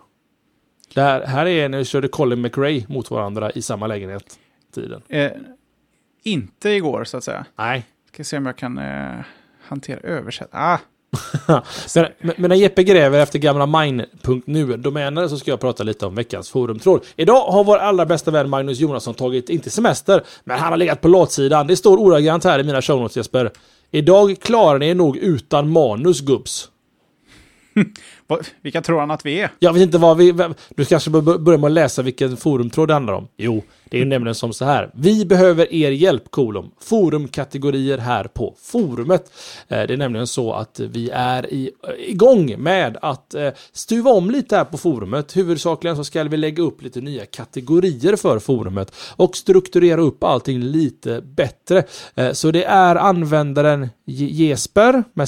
Det här, här är när vi körde Colin McRae mot varandra i samma lägenhet. Tiden. Eh, inte igår så att säga. Nej, Ska se om jag kan eh, hantera översätt. Ah, men, men- när Jeppe gräver efter gamla mine.nu-domäner så ska jag prata lite om veckans forumtråd. Idag har vår allra bästa vän Magnus Jonasson tagit, inte semester, men han har legat på latsidan. Det står ordagrant här i mina show notes Jesper. Idag klarar ni er nog utan manus gubbs. vilka tror han att vi är? Jag vet inte vad vi... Du kanske bör börja med att läsa vilken forumtråd det handlar om. Jo, det är nämligen som så här. Vi behöver er hjälp, kolon. Forumkategorier här på forumet. Eh, Det är nämligen så att vi är i, eh, igång med att eh, stuva om lite här på forumet. Huvudsakligen så ska vi lägga upp lite nya kategorier för forumet och strukturera upp allting lite bättre. Så det är användaren Je- Jesper, med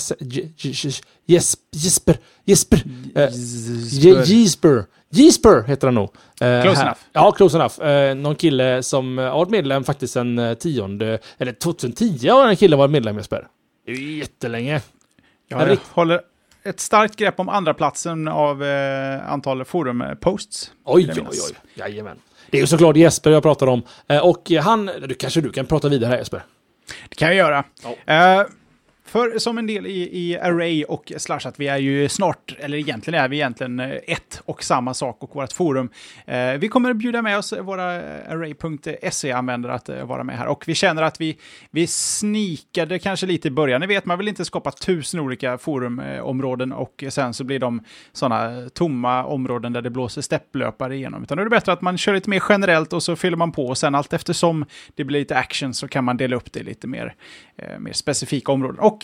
Jesper, Jesper, eh, Je- Jesper. Jesper heter han nog. Eh, Close här- enough. Ja, close enough. Eh, någon kille som har varit medlem faktiskt sen eh, tionde, eller 2010 har en kille varit medlem Jesper. Det är ju jättelänge. Jag Rikt- håller ett starkt grepp om andra platsen av eh, antal forum-posts. Oj, jag oj, minnas. oj. Jajamän. Det är ju såklart Jesper jag pratar om. Och han, du kanske du kan prata vidare här Jesper. Det kan jag göra. Ja. För som en del i, i Array och Slash att vi är ju snart, eller egentligen är vi egentligen eh, ett och samma sak och vårt forum. Eh, vi kommer bjuda med oss våra eh, Array.se-användare att eh, vara med här. Och vi känner att vi, vi snikade kanske lite i början. Ni vet, man vill inte skapa tusen olika forumområden eh, och sen så blir de sådana tomma områden där det blåser stepplöpare igenom. Utan då är det bättre att man kör lite mer generellt och så fyller man på och sen allt eftersom det blir lite action så kan man dela upp det i lite mer, eh, mer specifika områden. Och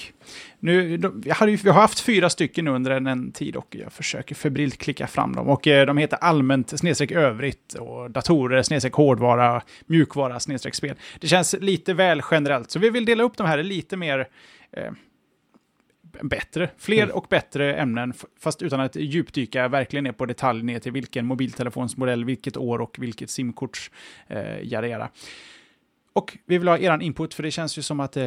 nu, de, vi, ju, vi har haft fyra stycken nu under en, en tid och jag försöker febrilt klicka fram dem. Och eh, de heter allmänt snedstreck övrigt och datorer snedstreck hårdvara, mjukvara snedstreck spel. Det känns lite väl generellt, så vi vill dela upp de här lite mer eh, bättre, fler och bättre ämnen, fast utan att djupdyka verkligen ner på detalj ner till vilken mobiltelefonsmodell, vilket år och vilket simkorts eh. Och vi vill ha er input, för det känns ju som att eh,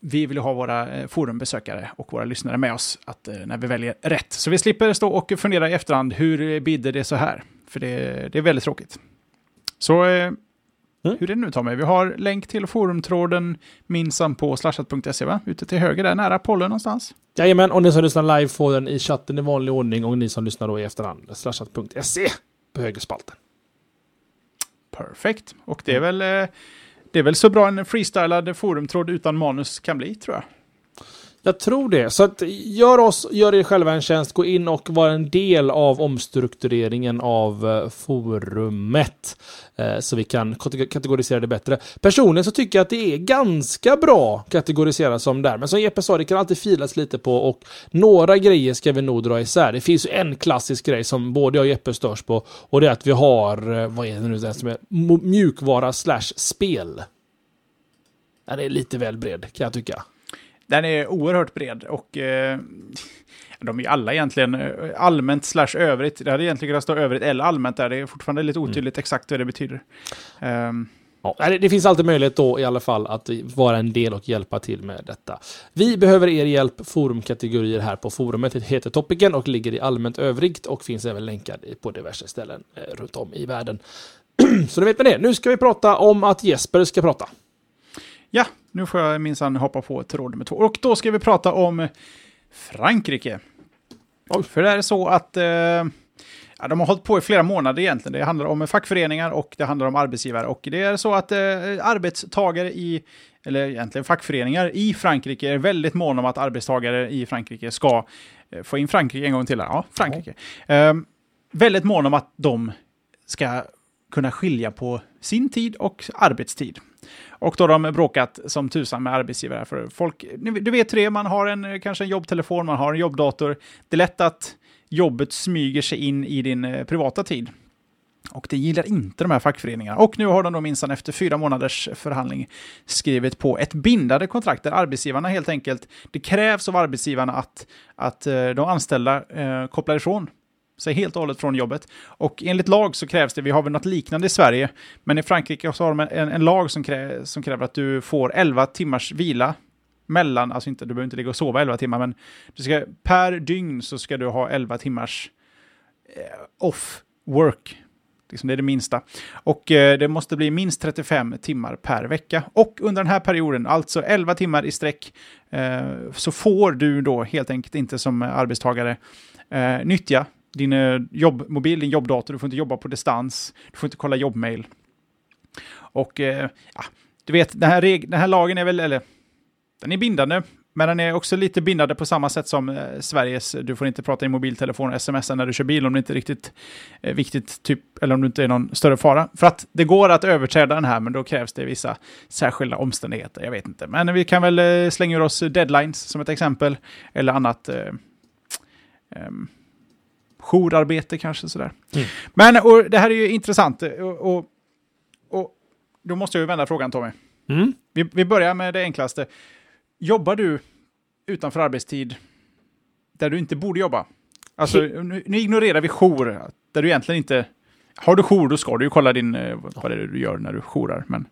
vi vill ha våra eh, forumbesökare och våra lyssnare med oss att, eh, när vi väljer rätt. Så vi slipper stå och fundera i efterhand, hur bidde det så här? För det, det är väldigt tråkigt. Så eh, Mm. hur är det nu Tommy? Vi har länk till forumtråden minsann på slashat.se va? Ute till höger där, nära pollen någonstans. Jajamän, och ni som lyssnar live får den i chatten i vanlig ordning och ni som lyssnar då i efterhand, slashat.se på högerspalten. Perfekt. Och det är väl, eh, det är väl så bra en freestylad forumtråd utan manus kan bli, tror jag. Jag tror det. Så att gör oss, gör er själva en tjänst, gå in och var en del av omstruktureringen av eh, forumet. Eh, så vi kan kategorisera det bättre. Personligen så tycker jag att det är ganska bra kategoriserat som där. Men som Jeppe sa, det kan alltid filas lite på och några grejer ska vi nog dra isär. Det finns ju en klassisk grej som både jag och Jeppe störs på och det är att vi har, eh, vad är det nu den som är, mjukvara slash spel. Den är lite väl bred kan jag tycka. Den är oerhört bred och eh, de är ju alla egentligen eh, allmänt slash övrigt. Det hade egentligen kunnat stå övrigt eller allmänt där. Det är fortfarande lite otydligt exakt vad det betyder. Ehm, Ja, det, finns alltid möjlighet då i alla fall att vara en del och hjälpa till med detta. Vi behöver er hjälp. Forumkategorier här på forumet heter Topiken och ligger i allmänt övrigt och finns även länkad på diverse ställen eh, runt om i världen. Så då vet ni det. Nu ska vi prata om att Jesper ska prata. Ja, nu får jag minsann hoppa på tråd nummer två. Och då ska vi prata om Frankrike. För det är så att eh, ja, de har hållit på i flera månader egentligen. Det handlar om fackföreningar och det handlar om arbetsgivare. Och det är så att eh, arbetstagare i, eller egentligen fackföreningar i Frankrike är väldigt måna om att arbetstagare i Frankrike ska eh, få in Frankrike en gång till. Ja, Frankrike. Eh, väldigt måna om att de ska kunna skilja på sin tid och arbetstid. Och då har de bråkat som tusan med arbetsgivare. För folk, du vet det, man har en, kanske en jobbtelefon, man har en jobbdator. Det är lätt att jobbet smyger sig in i din eh, privata tid. Och det gillar inte de här fackföreningarna. Och nu har de då minsann efter fyra månaders förhandling skrivit på ett bindande kontrakt där arbetsgivarna helt enkelt, det krävs av arbetsgivarna att, att eh, de anställda eh, kopplar ifrån sig helt och hållet från jobbet. Och enligt lag så krävs det, vi har väl något liknande i Sverige, men i Frankrike så har de en, en lag som, krä, som kräver att du får 11 timmars vila mellan, alltså inte, du behöver inte ligga och sova 11 timmar, men du ska, per dygn så ska du ha 11 timmars eh, off work. Liksom det är det minsta. Och eh, det måste bli minst 35 timmar per vecka. Och under den här perioden, alltså 11 timmar i sträck, eh, så får du då helt enkelt inte som arbetstagare eh, nyttja din eh, jobbmobil, din jobbdator, du får inte jobba på distans, du får inte kolla jobbmail. Och eh, du vet, den här, den här lagen är väl, eller den är bindande, men den är också lite bindande på samma sätt som eh, Sveriges, du får inte prata i mobiltelefon och smsa när du kör bil om det inte är riktigt eh, viktigt, typ, eller om det inte är någon större fara. För att det går att överträda den här, men då krävs det vissa särskilda omständigheter. Jag vet inte, men vi kan väl eh, slänga ur oss deadlines som ett exempel, eller annat. Eh, um, jourarbete kanske sådär. Mm. Men och, det här är ju intressant och, och, och då måste jag ju vända frågan Tommy. Mm. Vi, vi börjar med det enklaste. Jobbar du utanför arbetstid där du inte borde jobba? Alltså, nu, nu ignorerar vi jour, där du egentligen inte... Har du jour, då ska du ju kolla din, eh, vad det är du gör när du jourar, men...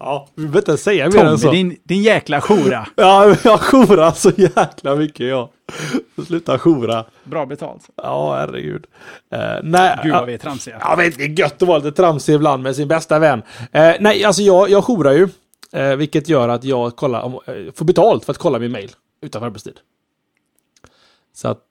Ja, vi behöver inte säga mer än så. Din, din jäkla jora. ja, jag jorar så jäkla mycket ja. Sluta jora. Bra betalt. Ja, herregud. Uh, nej, Gud vad vi är tramsiga. Ja, vet, det är gött att vara lite tramsig ibland med sin bästa vän. Uh, nej, alltså jag, jag jorar ju. Uh, vilket gör att jag kollar, uh, får betalt för att kolla min mail utanför arbetstid. Så att...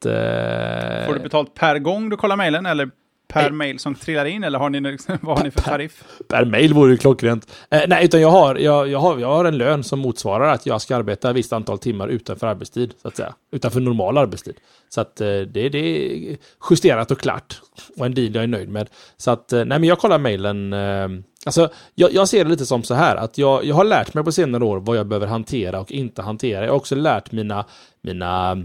Får du betalt per gång du kollar mailen eller per nej. mail som trillar in eller har ni, vad har ni för tariff? Per, per mail vore ju klockrent. Eh, nej, utan jag har, jag, jag, har, jag har en lön som motsvarar att jag ska arbeta ett visst antal timmar utanför arbetstid, så att säga. Utanför normal arbetstid. Så att eh, det, det är justerat och klart. Och en deal jag är nöjd med. Så att, eh, nej men jag kollar mailen. Eh, alltså, jag, jag, ser det lite som så här att jag, jag har lärt mig på senare år vad jag behöver hantera och inte hantera. Jag har också lärt mina, mina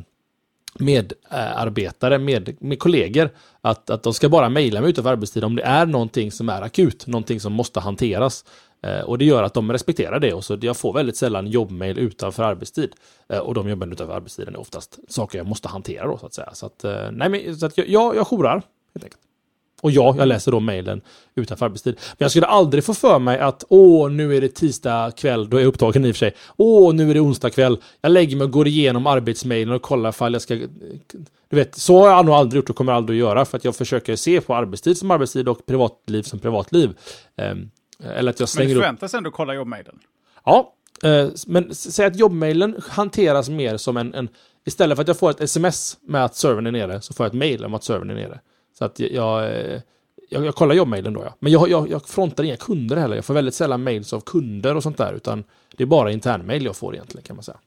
medarbetare, med, med kollegor, att, att de ska bara mejla mig utanför arbetstid om det är någonting som är akut, någonting som måste hanteras. Eh, och det gör att de respekterar det och så jag får väldigt sällan jobbmail utanför arbetstid. Eh, och de jobben utanför arbetstiden är oftast saker jag måste hantera då så att säga. Så att, eh, nej, men, så att jag, jag, jag jourar helt enkelt. Och ja, jag läser då mejlen utanför arbetstid. Men jag skulle aldrig få för mig att åh, nu är det tisdag kväll, då är jag upptagen i och för sig. Åh, nu är det onsdag kväll. Jag lägger mig och går igenom arbetsmejlen och kollar ifall jag ska... Du vet, så har jag nog aldrig gjort och kommer aldrig att göra för att jag försöker se på arbetstid som arbetstid och privatliv som privatliv. Um, eller att jag slänger Men du förväntas ändå kolla jobbmejlen? Ja, uh, men säg att jobbmejlen hanteras mer som en, en... Istället för att jag får ett sms med att servern är nere så får jag ett mejl om att servern är nere. Så att jag, jag, jag kollar jobbmailen då ja. Men jag, jag, jag frontar inga kunder heller. Jag får väldigt sällan mails av kunder och sånt där. Utan det är bara internmail jag får egentligen kan man säga.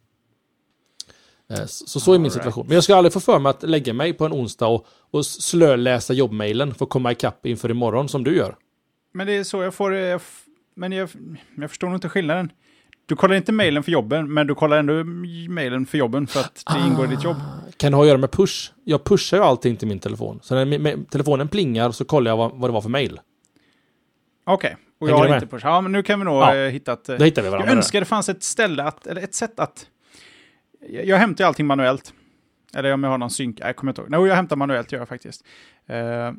Eh, så, så är min situation. Men jag ska aldrig få för mig att lägga mig på en onsdag och, och slöläsa jobbmailen för att komma ikapp inför imorgon som du gör. Men det är så jag får... Jag, men jag, jag förstår nog inte skillnaden. Du kollar inte mailen för jobben, men du kollar ändå mailen för jobben för att det ah, ingår i ditt jobb. Kan ha att göra med push? Jag pushar ju allting till min telefon. Så när telefonen plingar så kollar jag vad, vad det var för mail. Okej, okay. och jag har inte push. Ja, men nu kan vi nog ja, eh, hitta ett... Då hittar vi varandra. Jag önskar det fanns ett ställe, att, eller ett sätt att... Jag, jag hämtar ju allting manuellt. Eller om jag har någon synk, jag kommer inte ihåg. Nej, jag hämtar manuellt gör jag faktiskt. Uh,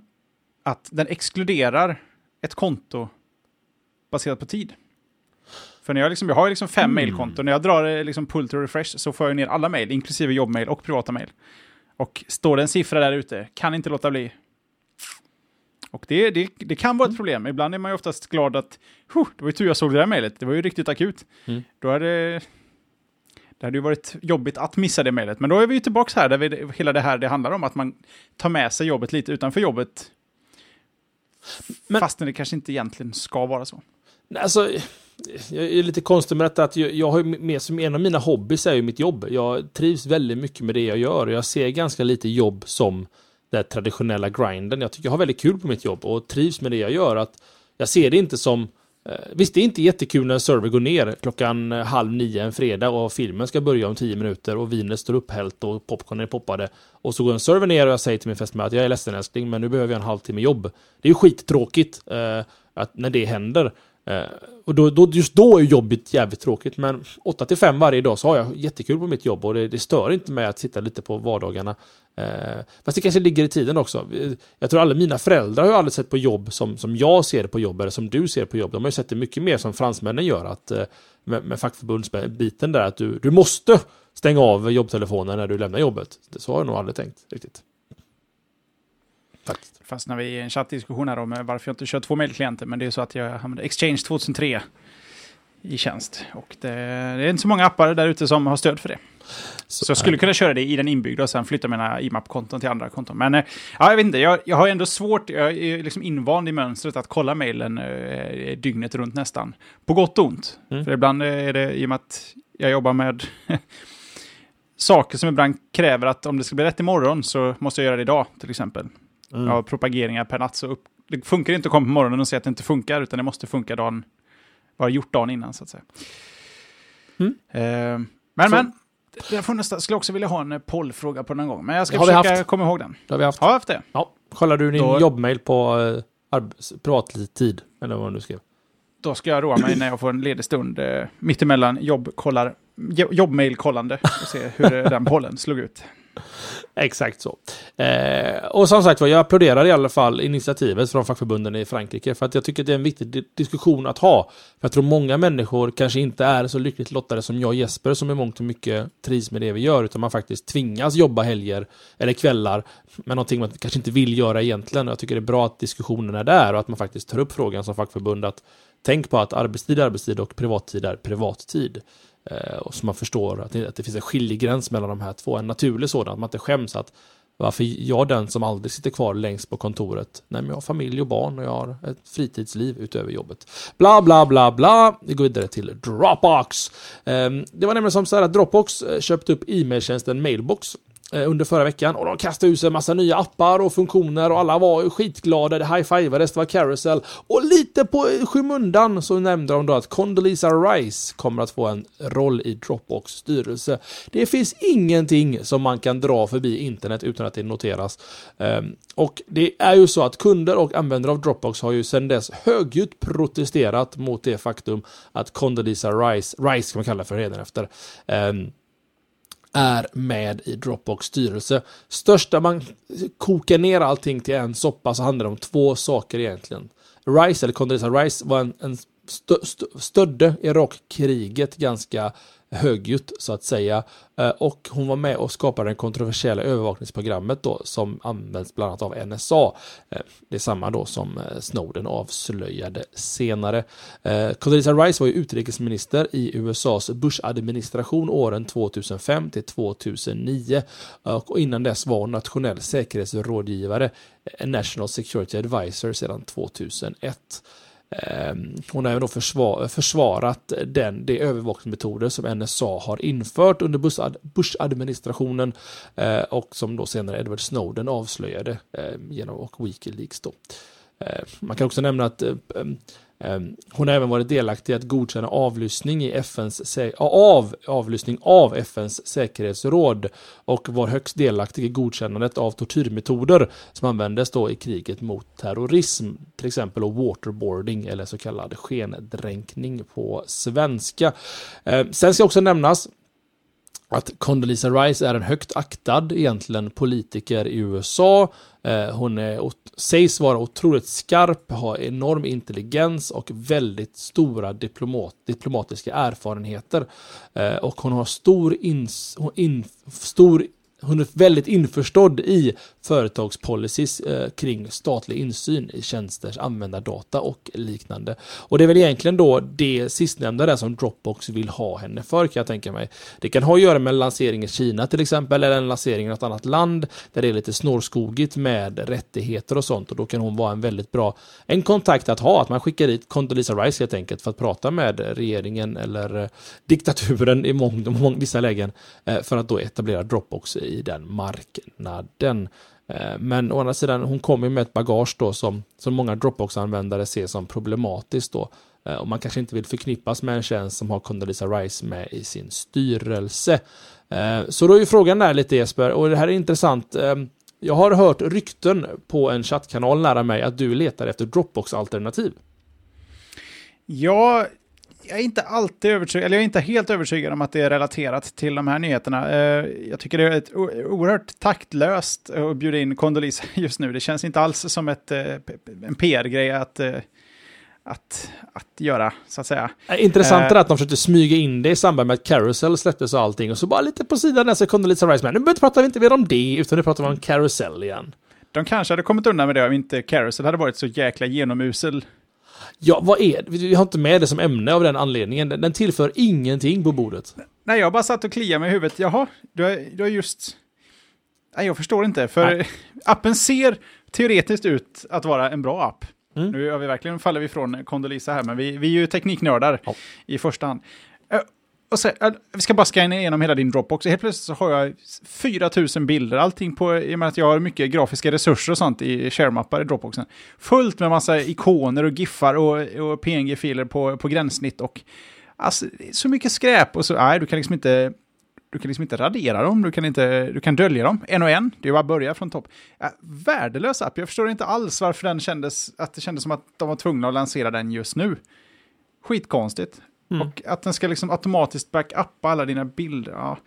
att den exkluderar ett konto baserat på tid. För när jag, liksom, jag har liksom fem mm. mailkonton, när jag drar eh, liksom pull to refresh så får jag ner alla mail, inklusive jobbmail och privata mail. Och står det en siffra där ute, kan inte låta bli Och det, det, det kan vara ett problem. Ibland är man ju oftast glad att det var ju tur jag såg det där mejlet. Det var ju riktigt akut. Mm. Då hade det hade ju varit jobbigt att missa det mejlet. Men då är vi ju tillbaka här, där vi, hela det här det handlar om, att man tar med sig jobbet lite utanför jobbet. Men- Fastän det kanske inte egentligen ska vara så. Alltså, jag är lite konstig med detta att jag, jag har ju med som en av mina hobbys är ju mitt jobb. Jag trivs väldigt mycket med det jag gör och jag ser ganska lite jobb som den traditionella grinden. Jag tycker jag har väldigt kul på mitt jobb och trivs med det jag gör. Att jag ser det inte som eh, Visst, det är inte jättekul när en server går ner klockan eh, halv nio en fredag och filmen ska börja om tio minuter och vinet står upphällt och popcornen är poppade. Och så går en server ner och jag säger till min fästmö att jag är ledsen älskling, men nu behöver jag en halvtimme jobb. Det är ju skittråkigt eh, att när det händer. Eh, och då, då, just då är jobbet jävligt tråkigt, men 8 till 5 varje dag så har jag jättekul på mitt jobb och det, det stör inte mig att sitta lite på vardagarna. Eh, fast det kanske ligger i tiden också. Eh, jag tror alla mina föräldrar har aldrig sett på jobb som, som jag ser på jobb eller som du ser på jobb. De har ju sett det mycket mer som fransmännen gör, att eh, med, med fackförbundsbiten där, att du, du måste stänga av jobbtelefonen när du lämnar jobbet. Så har jag nog aldrig tänkt riktigt. Faktiskt. Fastnar vi i en chattdiskussion här om eh, varför jag inte kör två mejlklienter, men det är så att jag använder Exchange 2003 i tjänst. Och det, det är inte så många appar där ute som har stöd för det. Så jag skulle kunna köra det i den inbyggda och sen flytta mina IMAP-konton till andra konton. Men eh, ja, jag vet inte, jag, jag har ändå svårt, jag är liksom invand i mönstret att kolla mejlen eh, dygnet runt nästan. På gott och ont. Mm. För ibland är det i och med att jag jobbar med saker som ibland kräver att om det ska bli rätt imorgon så måste jag göra det idag, till exempel. Mm. Har propageringar per natt, så upp, det funkar inte att komma på morgonen och säga att det inte funkar, utan det måste funka dagen, vara gjort dagen innan, så att säga. Mm. Eh, men, Så- men, jag får nästan, skulle också vilja ha en eh, pollfråga på någon gång, men jag ska har vi försöka haft. komma ihåg den. Det har vi haft. Har jag haft det? Ja. Kollar du din Då- jobbmail på eh, arbets- privattid? Eller vad du skrev? Då ska jag roa mig när jag får en ledig stund eh, mittemellan jobbkollar, jo- jobbmailkollande och se hur eh, den bollen slog ut. Exakt så. Eh, och som sagt var, jag applåderar i alla fall initiativet från fackförbunden i Frankrike. För att jag tycker att det är en viktig di- diskussion att ha. För jag tror många människor kanske inte är så lyckligt lottade som jag och Jesper, som i mångt och mycket trivs med det vi gör. Utan man faktiskt tvingas jobba helger eller kvällar med någonting man kanske inte vill göra egentligen. Och jag tycker det är bra att diskussionen är där och att man faktiskt tar upp frågan som fackförbund. att Tänk på att arbetstid är arbetstid och privattid är privattid. Eh, och så man förstår att det, att det finns en skiljegräns mellan de här två. En naturlig sådan, att man inte skäms att varför jag den som aldrig sitter kvar längst på kontoret? Nej, men jag har familj och barn och jag har ett fritidsliv utöver jobbet. Bla, bla, bla, bla. Vi går vidare till Dropbox. Ehm, det var nämligen som så här att Dropbox eh, köpte upp e-mailtjänsten Mailbox Eh, under förra veckan och de kastade ut sig en massa nya appar och funktioner och alla var ju skitglada, det high-fivades, det var carousel och lite på eh, skymundan så nämnde de då att Condoleezza Rice kommer att få en roll i Dropbox styrelse. Det finns ingenting som man kan dra förbi internet utan att det noteras. Ehm, och det är ju så att kunder och användare av Dropbox har ju sedan dess högljutt protesterat mot det faktum att Condoleezza Rice, Rice kan man kalla för redan efter, ehm, är med i Dropbox styrelse. Största man kokar ner allting till en soppa så handlar det om två saker egentligen. Rice, eller Condoleezza Rice, var en, en stö, stö, stödde Irakkriget ganska högljutt så att säga. Eh, och hon var med och skapade det kontroversiella övervakningsprogrammet då som används bland annat av NSA. Eh, det är samma då som eh, Snowden avslöjade senare. Condoleezza Rice var ju utrikesminister i USAs Bush-administration åren 2005 till 2009 och innan dess var hon nationell säkerhetsrådgivare, National Security Advisor sedan 2001. Ehm, hon har även då försvar, försvarat den, de övervakningsmetoder som NSA har infört under Bush-administrationen eh, och som då senare Edward Snowden avslöjade ehm, genom och Wikileaks. Då. Eh, man kan också nämna att eh, eh, hon har även varit delaktig i att godkänna avlyssning i FNs av, avlyssning av FNs säkerhetsråd och var högst delaktig i godkännandet av tortyrmetoder som användes då i kriget mot terrorism, till exempel waterboarding eller så kallad skendränkning på svenska. Sen ska också nämnas att Condoleezza Rice är en högt aktad egentligen politiker i USA. Eh, hon är, sägs vara otroligt skarp, har enorm intelligens och väldigt stora diplomat, diplomatiska erfarenheter. Eh, och hon har stor, ins, in, stor hon är väldigt införstådd i företagspolicies eh, kring statlig insyn i tjänsters användardata och liknande. Och det är väl egentligen då det sistnämnda där som Dropbox vill ha henne för kan jag tänka mig. Det kan ha att göra med lansering i Kina till exempel eller en lansering i något annat land där det är lite snårskogigt med rättigheter och sånt och då kan hon vara en väldigt bra en kontakt att ha, att man skickar dit Condoleezza Rice helt enkelt för att prata med regeringen eller eh, diktaturen i mång, mång, vissa lägen eh, för att då etablera Dropbox i i den marknaden. Eh, men å andra sidan, hon kommer med ett bagage då som, som många Dropbox-användare ser som problematiskt då. Eh, och man kanske inte vill förknippas med en tjänst som har Condoleezza Rice med i sin styrelse. Eh, så då är ju frågan där lite Jesper, och det här är intressant. Jag har hört rykten på en chattkanal nära mig att du letar efter Dropbox-alternativ. Ja, jag är inte alltid övertygad, eller jag är inte helt övertygad om att det är relaterat till de här nyheterna. Eh, jag tycker det är ett oerhört taktlöst att bjuda in Condoleezza just nu. Det känns inte alls som ett, eh, en PR-grej att, eh, att, att göra, så att säga. Intressant är att de försökte smyga in det i samband med att Carousel släpptes och allting. Och så bara lite på sidan där så Condoleezza Rice med. Nu pratar vi inte mer om det, utan nu pratar vi om Carousel igen. De kanske hade kommit undan med det om inte Carousel hade varit så jäkla genomusel Ja, vad är det? Vi har inte med det som ämne av den anledningen. Den tillför ingenting på bordet. Nej, jag bara satt och kliade mig i huvudet. Jaha, du har, du har just... Nej, jag förstår inte. För Nej. appen ser teoretiskt ut att vara en bra app. Mm. Nu har vi verkligen faller vi från Condoleezza här, men vi, vi är ju tekniknördar ja. i första hand och så, äh, vi ska bara scanna igenom hela din Dropbox. Helt plötsligt så har jag 4000 bilder, allting på, i och med att jag har mycket grafiska resurser och sånt i sharemappar i Dropboxen. Fullt med massa ikoner och giffar och, och PNG-filer på, på gränssnitt och alltså, så mycket skräp och så, nej, du kan liksom inte du kan liksom inte radera dem, du kan, inte, du kan dölja dem en och en. Det är bara att börja från topp. Ja, värdelös app, jag förstår inte alls varför den kändes, att det kändes som att de var tvungna att lansera den just nu. Skitkonstigt. Mm. Och att den ska liksom automatiskt backuppa alla dina bilder. Ja.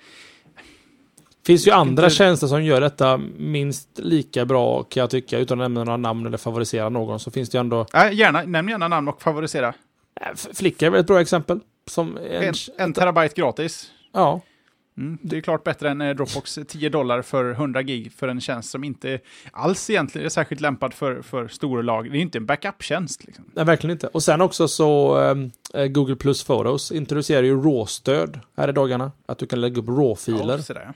finns ju andra inte... tjänster som gör detta minst lika bra kan jag tycka, utan att nämna några namn eller favorisera någon. Så finns det ju ändå... Äh, gärna, nämn gärna namn och favorisera. Äh, Flickr är väl ett bra exempel. Som en, en, en terabyte gratis. Ja. Mm, det är klart bättre än eh, Dropbox 10 dollar för 100 gig för en tjänst som inte alls egentligen är särskilt lämpad för, för stora lag. Det är inte en backup-tjänst. Liksom. Nej, verkligen inte. Och sen också så äh, Google Plus Photos introducerar ju RAW-stöd här i dagarna. Att du kan lägga upp RAW-filer. Ja,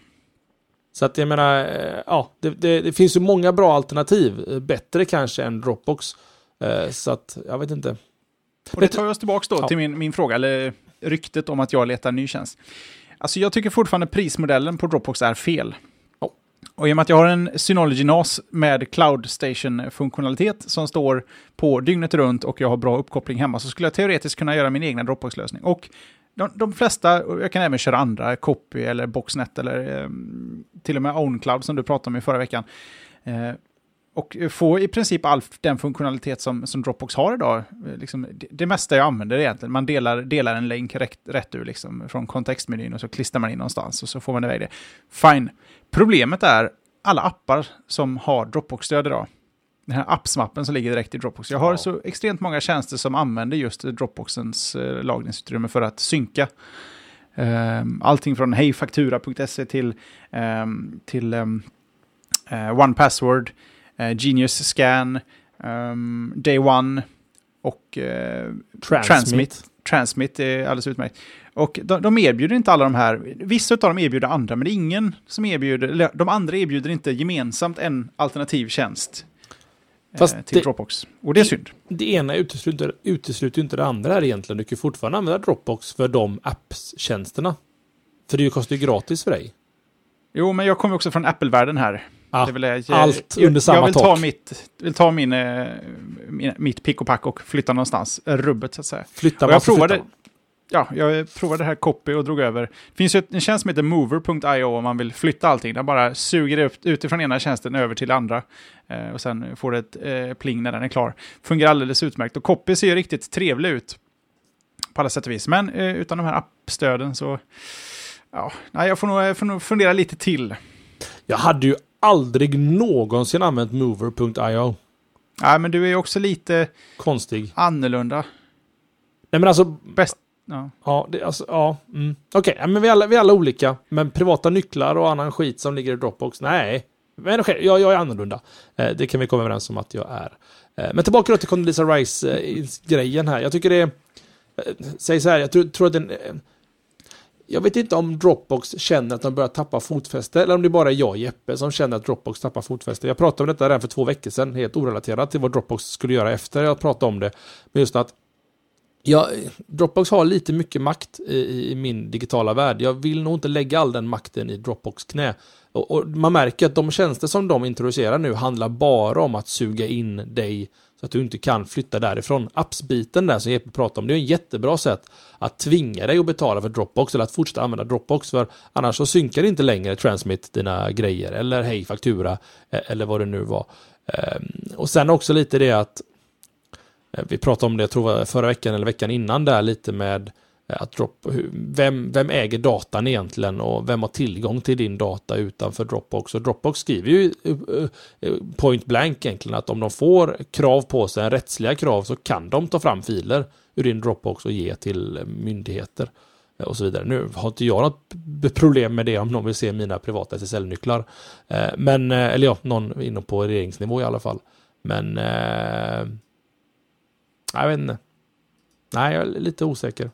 så att jag menar, äh, ja, det, det, det, finns ju många bra alternativ. Bättre kanske än Dropbox. Äh, så att, jag vet inte. Och det tar oss tillbaka då ja. till min, min fråga, eller ryktet om att jag letar ny tjänst. Alltså jag tycker fortfarande prismodellen på Dropbox är fel. Oh. Och i och med att jag har en Synology NAS med Cloud Station-funktionalitet som står på dygnet runt och jag har bra uppkoppling hemma så skulle jag teoretiskt kunna göra min egna Dropbox-lösning. Och de, de, flesta, jag kan även köra andra, Copy eller Boxnet eller eh, till och med OwnCloud som du pratade om i förra veckan. Eh, och få i princip all den funktionalitet som, som Dropbox har idag. Liksom, det, det, mesta jag använder egentligen, man delar, delar en länk rätt, rätt ur liksom, från kontextmenyn och så klistrar man in någonstans och så får man iväg det. Fine. Problemet är alla appar som har Dropbox-stöd idag. Den här appsmappen som ligger direkt i Dropbox. Jag har ja. så extremt många tjänster som använder just Dropboxens eh, lagringsutrymme för att synka. Um, allting från hejfaktura.se till, um, till um, uh, One Password eh, Genius Scan, um, Day One och eh, Transmit. Transmit. Transmit är alldeles utmärkt. Och de, de, erbjuder inte alla de här, vissa av dem erbjuder andra, men det är ingen som erbjuder, de andra erbjuder inte gemensamt en alternativ tjänst eh, Fast till det, Dropbox. Och det är synd. Det ena utesluter, utesluter inte det andra här egentligen. Du kan fortfarande använda Dropbox för de appstjänsterna. För det kostar ju gratis för dig. Jo, men jag kommer också från Apple-världen här. Ja, jag, allt under samma jag vill tak. Ta mitt, vill ta min, eh, min, mitt pick och pack och flytta någonstans, rubbet så att säga. Flytta, och jag provade, Ja, jag provade det här copy och drog över. Det finns ju en tjänst som heter mover.io om man vill flytta allting. Den bara suger upp utifrån ena tjänsten över till andra. Eh, och sen får det ett eh, pling när den är klar. Fungerar alldeles utmärkt. Och copy ser ju riktigt trevlig ut. På alla sätt och vis. Men eh, utan de här appstöden så... Ja, nej, jag får nog, jag får nog fundera lite till. Jag hade ju aldrig någonsin använt mover.io. Nej, men du är ju också lite konstig. Annorlunda. Nej, men alltså Bäst. Ja. Ja, det, alltså, ja. Mm. Okej, ja, men vi är, alla, vi är alla olika. Men privata nycklar och annan skit som ligger i Dropbox, nej. Men jag, jag är annorlunda. Eh, det kan vi komma överens om att jag är. Eh, men tillbaka då till Condoleezza Rice-grejen här. Jag tycker det är... Eh, säg så här, jag tror, tror att den... Jag vet inte om Dropbox känner att de börjar tappa fotfäste eller om det bara är jag och Jeppe som känner att Dropbox tappar fotfäste. Jag pratade om detta redan för två veckor sedan, helt orelaterat till vad Dropbox skulle göra efter jag pratade om det. Men just att Ja, Dropbox har lite mycket makt i, i, min digitala värld. Jag vill nog inte lägga all den makten i Dropbox knä. Och, och, man märker att de tjänster som de introducerar nu handlar bara om att suga in dig så att du inte kan flytta därifrån. Appsbiten där som Jeppe pratade om, det är en jättebra sätt att tvinga dig att betala för Dropbox eller att fortsätta använda Dropbox för annars så synkar inte längre Transmit dina grejer eller Hej Faktura eh, eller vad det nu var. Ehm, och sen också lite det att eh, vi pratade om det, jag tror förra veckan eller veckan innan där lite med eh, Eh, att drop, vem, vem äger datan egentligen och vem har tillgång till din data utanför Dropbox? Och Dropbox skriver ju eh, eh, point blank egentligen att om de får krav på sig, rättsliga krav, så kan de ta fram filer ur din Dropbox och ge till myndigheter och så vidare. Nu har inte jag något problem med det om någon vill se mina privata SSL-nycklar. Men, eller ja, någon inne på regeringsnivå i alla fall. Men jag vet inte. Nej, jag är lite osäker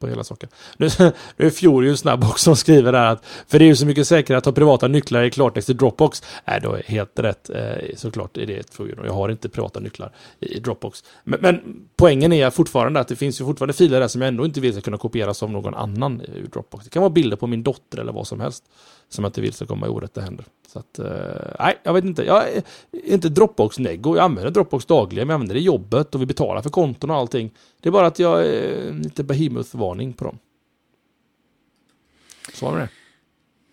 på hela saken. Nu, nu är Fjord snabb också och skriver där att för det är ju så mycket säkrare att ha privata nycklar i klartext i Dropbox. Nej, då är helt rätt. Eh, såklart är det ett jag har inte privata nycklar i Dropbox. Men, men, poängen är fortfarande att det finns ju fortfarande filer där som jag ändå inte vill ska kunna kopieras av någon annan i Dropbox. Det kan vara bilder på min dotter eller vad som helst som jag inte vill ska komma i orätta händer. Så att, eh, nej, jag vet inte. Jag är inte Dropbox-neggo. Jag använder Dropbox dagligen, jag använder det i jobbet och vi betalar för konton och allting. Det är bara att jag är lite behemoth-varning på dem. Så var det.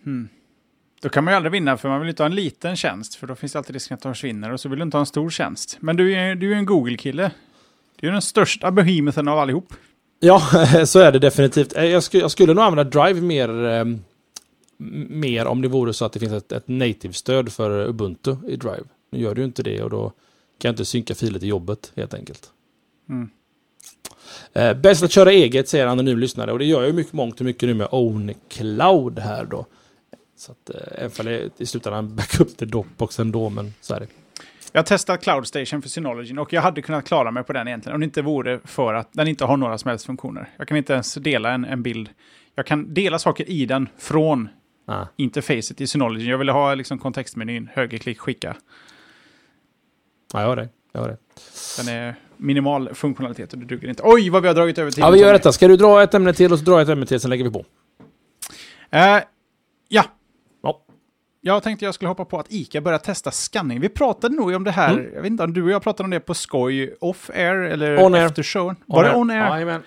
Hmm. Då kan man ju aldrig vinna, för man vill inte ha en liten tjänst, för då finns det alltid risken att de försvinner, och så vill du inte ha en stor tjänst. Men du är ju en Google-kille. Du är den största behemothen av allihop. Ja, så är det definitivt. Jag skulle, jag skulle nog använda Drive mer ehm, mer om det vore så att det finns ett, ett native-stöd för Ubuntu i Drive. Nu gör det ju inte det och då kan jag inte synka filer till jobbet helt enkelt. Mm. Eh, bäst att köra eget säger anonym lyssnare och det gör jag ju mycket mångt och mycket nu med Own Cloud här då. Så att eh, även det i slutändan backup till Dropbox ändå, men så är det. Jag har testat Cloud Station för Synology och jag hade kunnat klara mig på den egentligen om det inte vore för att den inte har några som helst funktioner. Jag kan inte ens dela en, en bild. Jag kan dela saker i den från ah. interfacet i Synology. Jag ville ha liksom kontextmenyn, högerklick, skicka. Ja, jag har det. Jag har det. Den är minimal funktionalitet och det duger inte. Oj, vad vi har dragit över till. Ja, vi gör detta. Ska du dra ett ämne till och så drar jag ett ämne till, sen lägger vi på. Uh, ja. ja. Jag tänkte jag skulle hoppa på att ICA börjar testa scanning. Vi pratade nog om det här, mm. jag vet inte om du och jag pratade om det på skoj, off-air eller on after show. Var det on-air? Jajamän.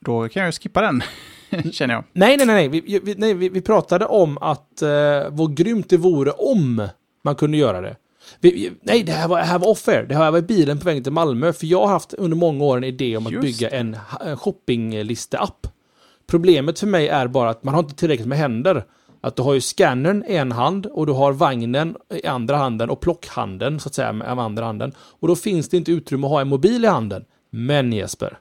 Då kan jag ju skippa den. känner jag. Nej, nej, nej. Vi, vi, nej, vi, vi pratade om att uh, vad grymt det vore om man kunde göra det. Vi, nej, det här var, här var off-air. Det här var bilen på vägen till Malmö. För jag har haft under många år en idé om att Just bygga en, en shoppingliste-app. Problemet för mig är bara att man har inte tillräckligt med händer. Att du har ju scannern i en hand och du har vagnen i andra handen och plockhanden så att säga med andra handen. Och då finns det inte utrymme att ha en mobil i handen. Men Jesper,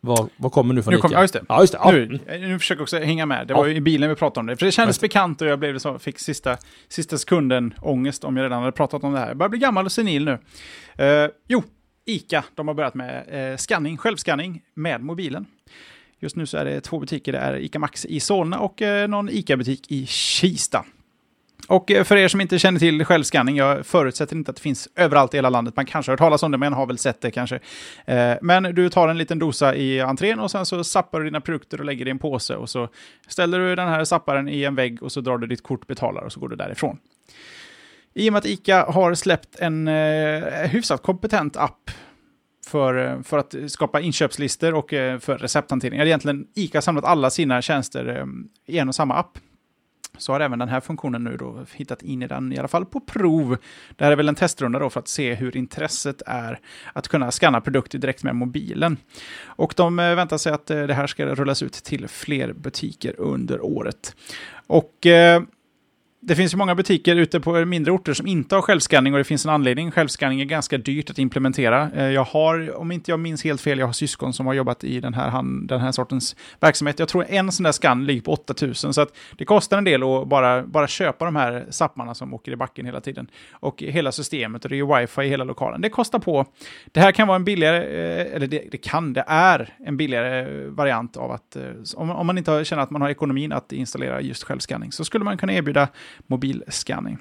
vad, vad kommer nu från nu kom, Ja, just det. Ja, just det. Ja. Nu, nu försöker jag också hänga med. Det var ju i bilen vi pratade om det. För det kändes bekant och jag blev så, fick sista, sista sekunden ångest om jag redan hade pratat om det här. Jag börjar bli gammal och senil nu. Uh, jo, ICA, de har börjat med uh, scanning, självscanning med mobilen. Just nu så är det två butiker. Det är ICA Max i Solna och uh, någon ICA-butik i Kista. Och eh, för er som inte känner till självskanning, jag förutsätter inte att det finns överallt i hela landet. Man kanske har hört talas om det, men har väl sett det kanske. Eh, men du tar en liten dosa i entrén och sen så sappar du dina produkter och lägger det i en påse och så ställer du den här sapparen i en vägg och så drar du ditt kort, betalar och så går du därifrån. I och med att ICA har släppt en eh, hyfsat kompetent app för, för att skapa inköpslistor och för recepthantering. Det egentligen ICA samlat alla sina tjänster i en och samma app så har även den här funktionen nu då hittat in i den, i alla fall på prov. Det här är väl en testrunda då för att se hur intresset är att kunna scanna produkter direkt med mobilen. Och de eh, väntar sig att eh, det här ska rullas ut till fler butiker under året. Och eh, det finns ju många butiker ute på mindre orter som inte har självskanning och det finns en anledning. Självskanning är ganska dyrt att implementera. Eh, jag har, om inte jag minns helt fel, jag har syskon som har jobbat i den här, den här sortens verksamhet. Jag tror en sån där skann ligger på 8000 så att det kostar en del att bara, bara köpa de här sapparna som åker i backen hela tiden. Och hela systemet och det är wifi i hela lokalen. Det kostar på. Det här kan vara en billigare, eh, eller det, det kan, det är en billigare variant av att eh, om, om man inte känner att man har ekonomin att installera just självskanning så skulle man kunna erbjuda mobilscanning.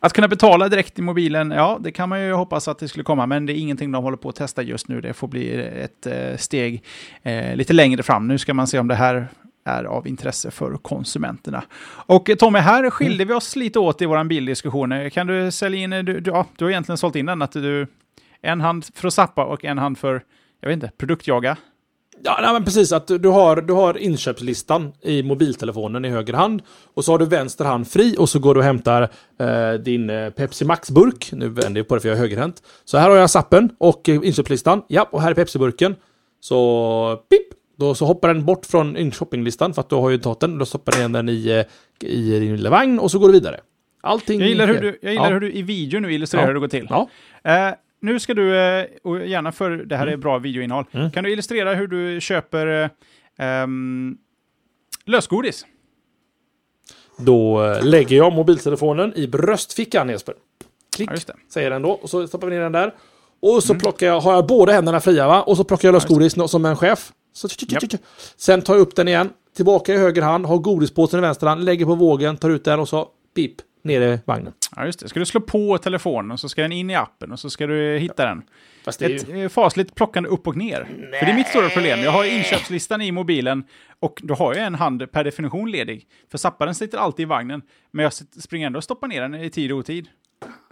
Att kunna betala direkt i mobilen, ja, det kan man ju hoppas att det skulle komma, men det är ingenting de håller på att testa just nu. Det får bli ett eh, steg eh, lite längre fram. Nu ska man se om det här är av intresse för konsumenterna. Och eh, Tommy, här skilde vi oss lite åt i vår bildiskussion. Kan du sälja in, du, du, ja, du har egentligen sålt in den, att du en hand för att sappa och en hand för, jag vet inte, produktjaga. Ja, nej, men precis. Att du har, du har inköpslistan i mobiltelefonen i höger hand. Och så har du vänster hand fri och så går du och hämtar eh, din eh, Pepsi Max-burk. Nu vänder jag på det för jag är högerhänt. Så här har jag sappen och eh, inköpslistan. Ja, och här är Pepsi-burken. Så pip! Då så hoppar den bort från shoppinglistan för att du har ju tagit den. Då stoppar du igen den i, eh, i din lilla vagn och så går du vidare. Allting... Jag gillar hur du, jag gillar ja. hur du i video nu illustrerar ja. hur det går till. Ja. Eh, nu ska du, eh, och gärna för det här är mm. bra videoinnehåll, mm. kan du illustrera hur du köper um, lösgodis? Då eh, lägger jag mobiltelefonen i bröstfickan Jesper. Klick, ja, säger den då. Och så stoppar vi ner den där. Och så mm. plockar jag, har jag båda händerna fria va? Och så plockar jag lösgodis ja, som en chef. Så, yep. Sen tar jag upp den igen, tillbaka i höger hand, har godispåsen i vänster hand, lägger på vågen, tar ut den och så pip nere i vagnen. Ja, just det. Ska du slå på telefonen och så ska den in i appen och så ska du hitta den. Fast det är Ett ju... fasligt plockande upp och ner. Nej. För det är mitt stora problem. Jag har inköpslistan i mobilen och då har jag en hand per definition ledig. För zapparen sitter alltid i vagnen, men jag springer ändå och stoppar ner den i tid och otid.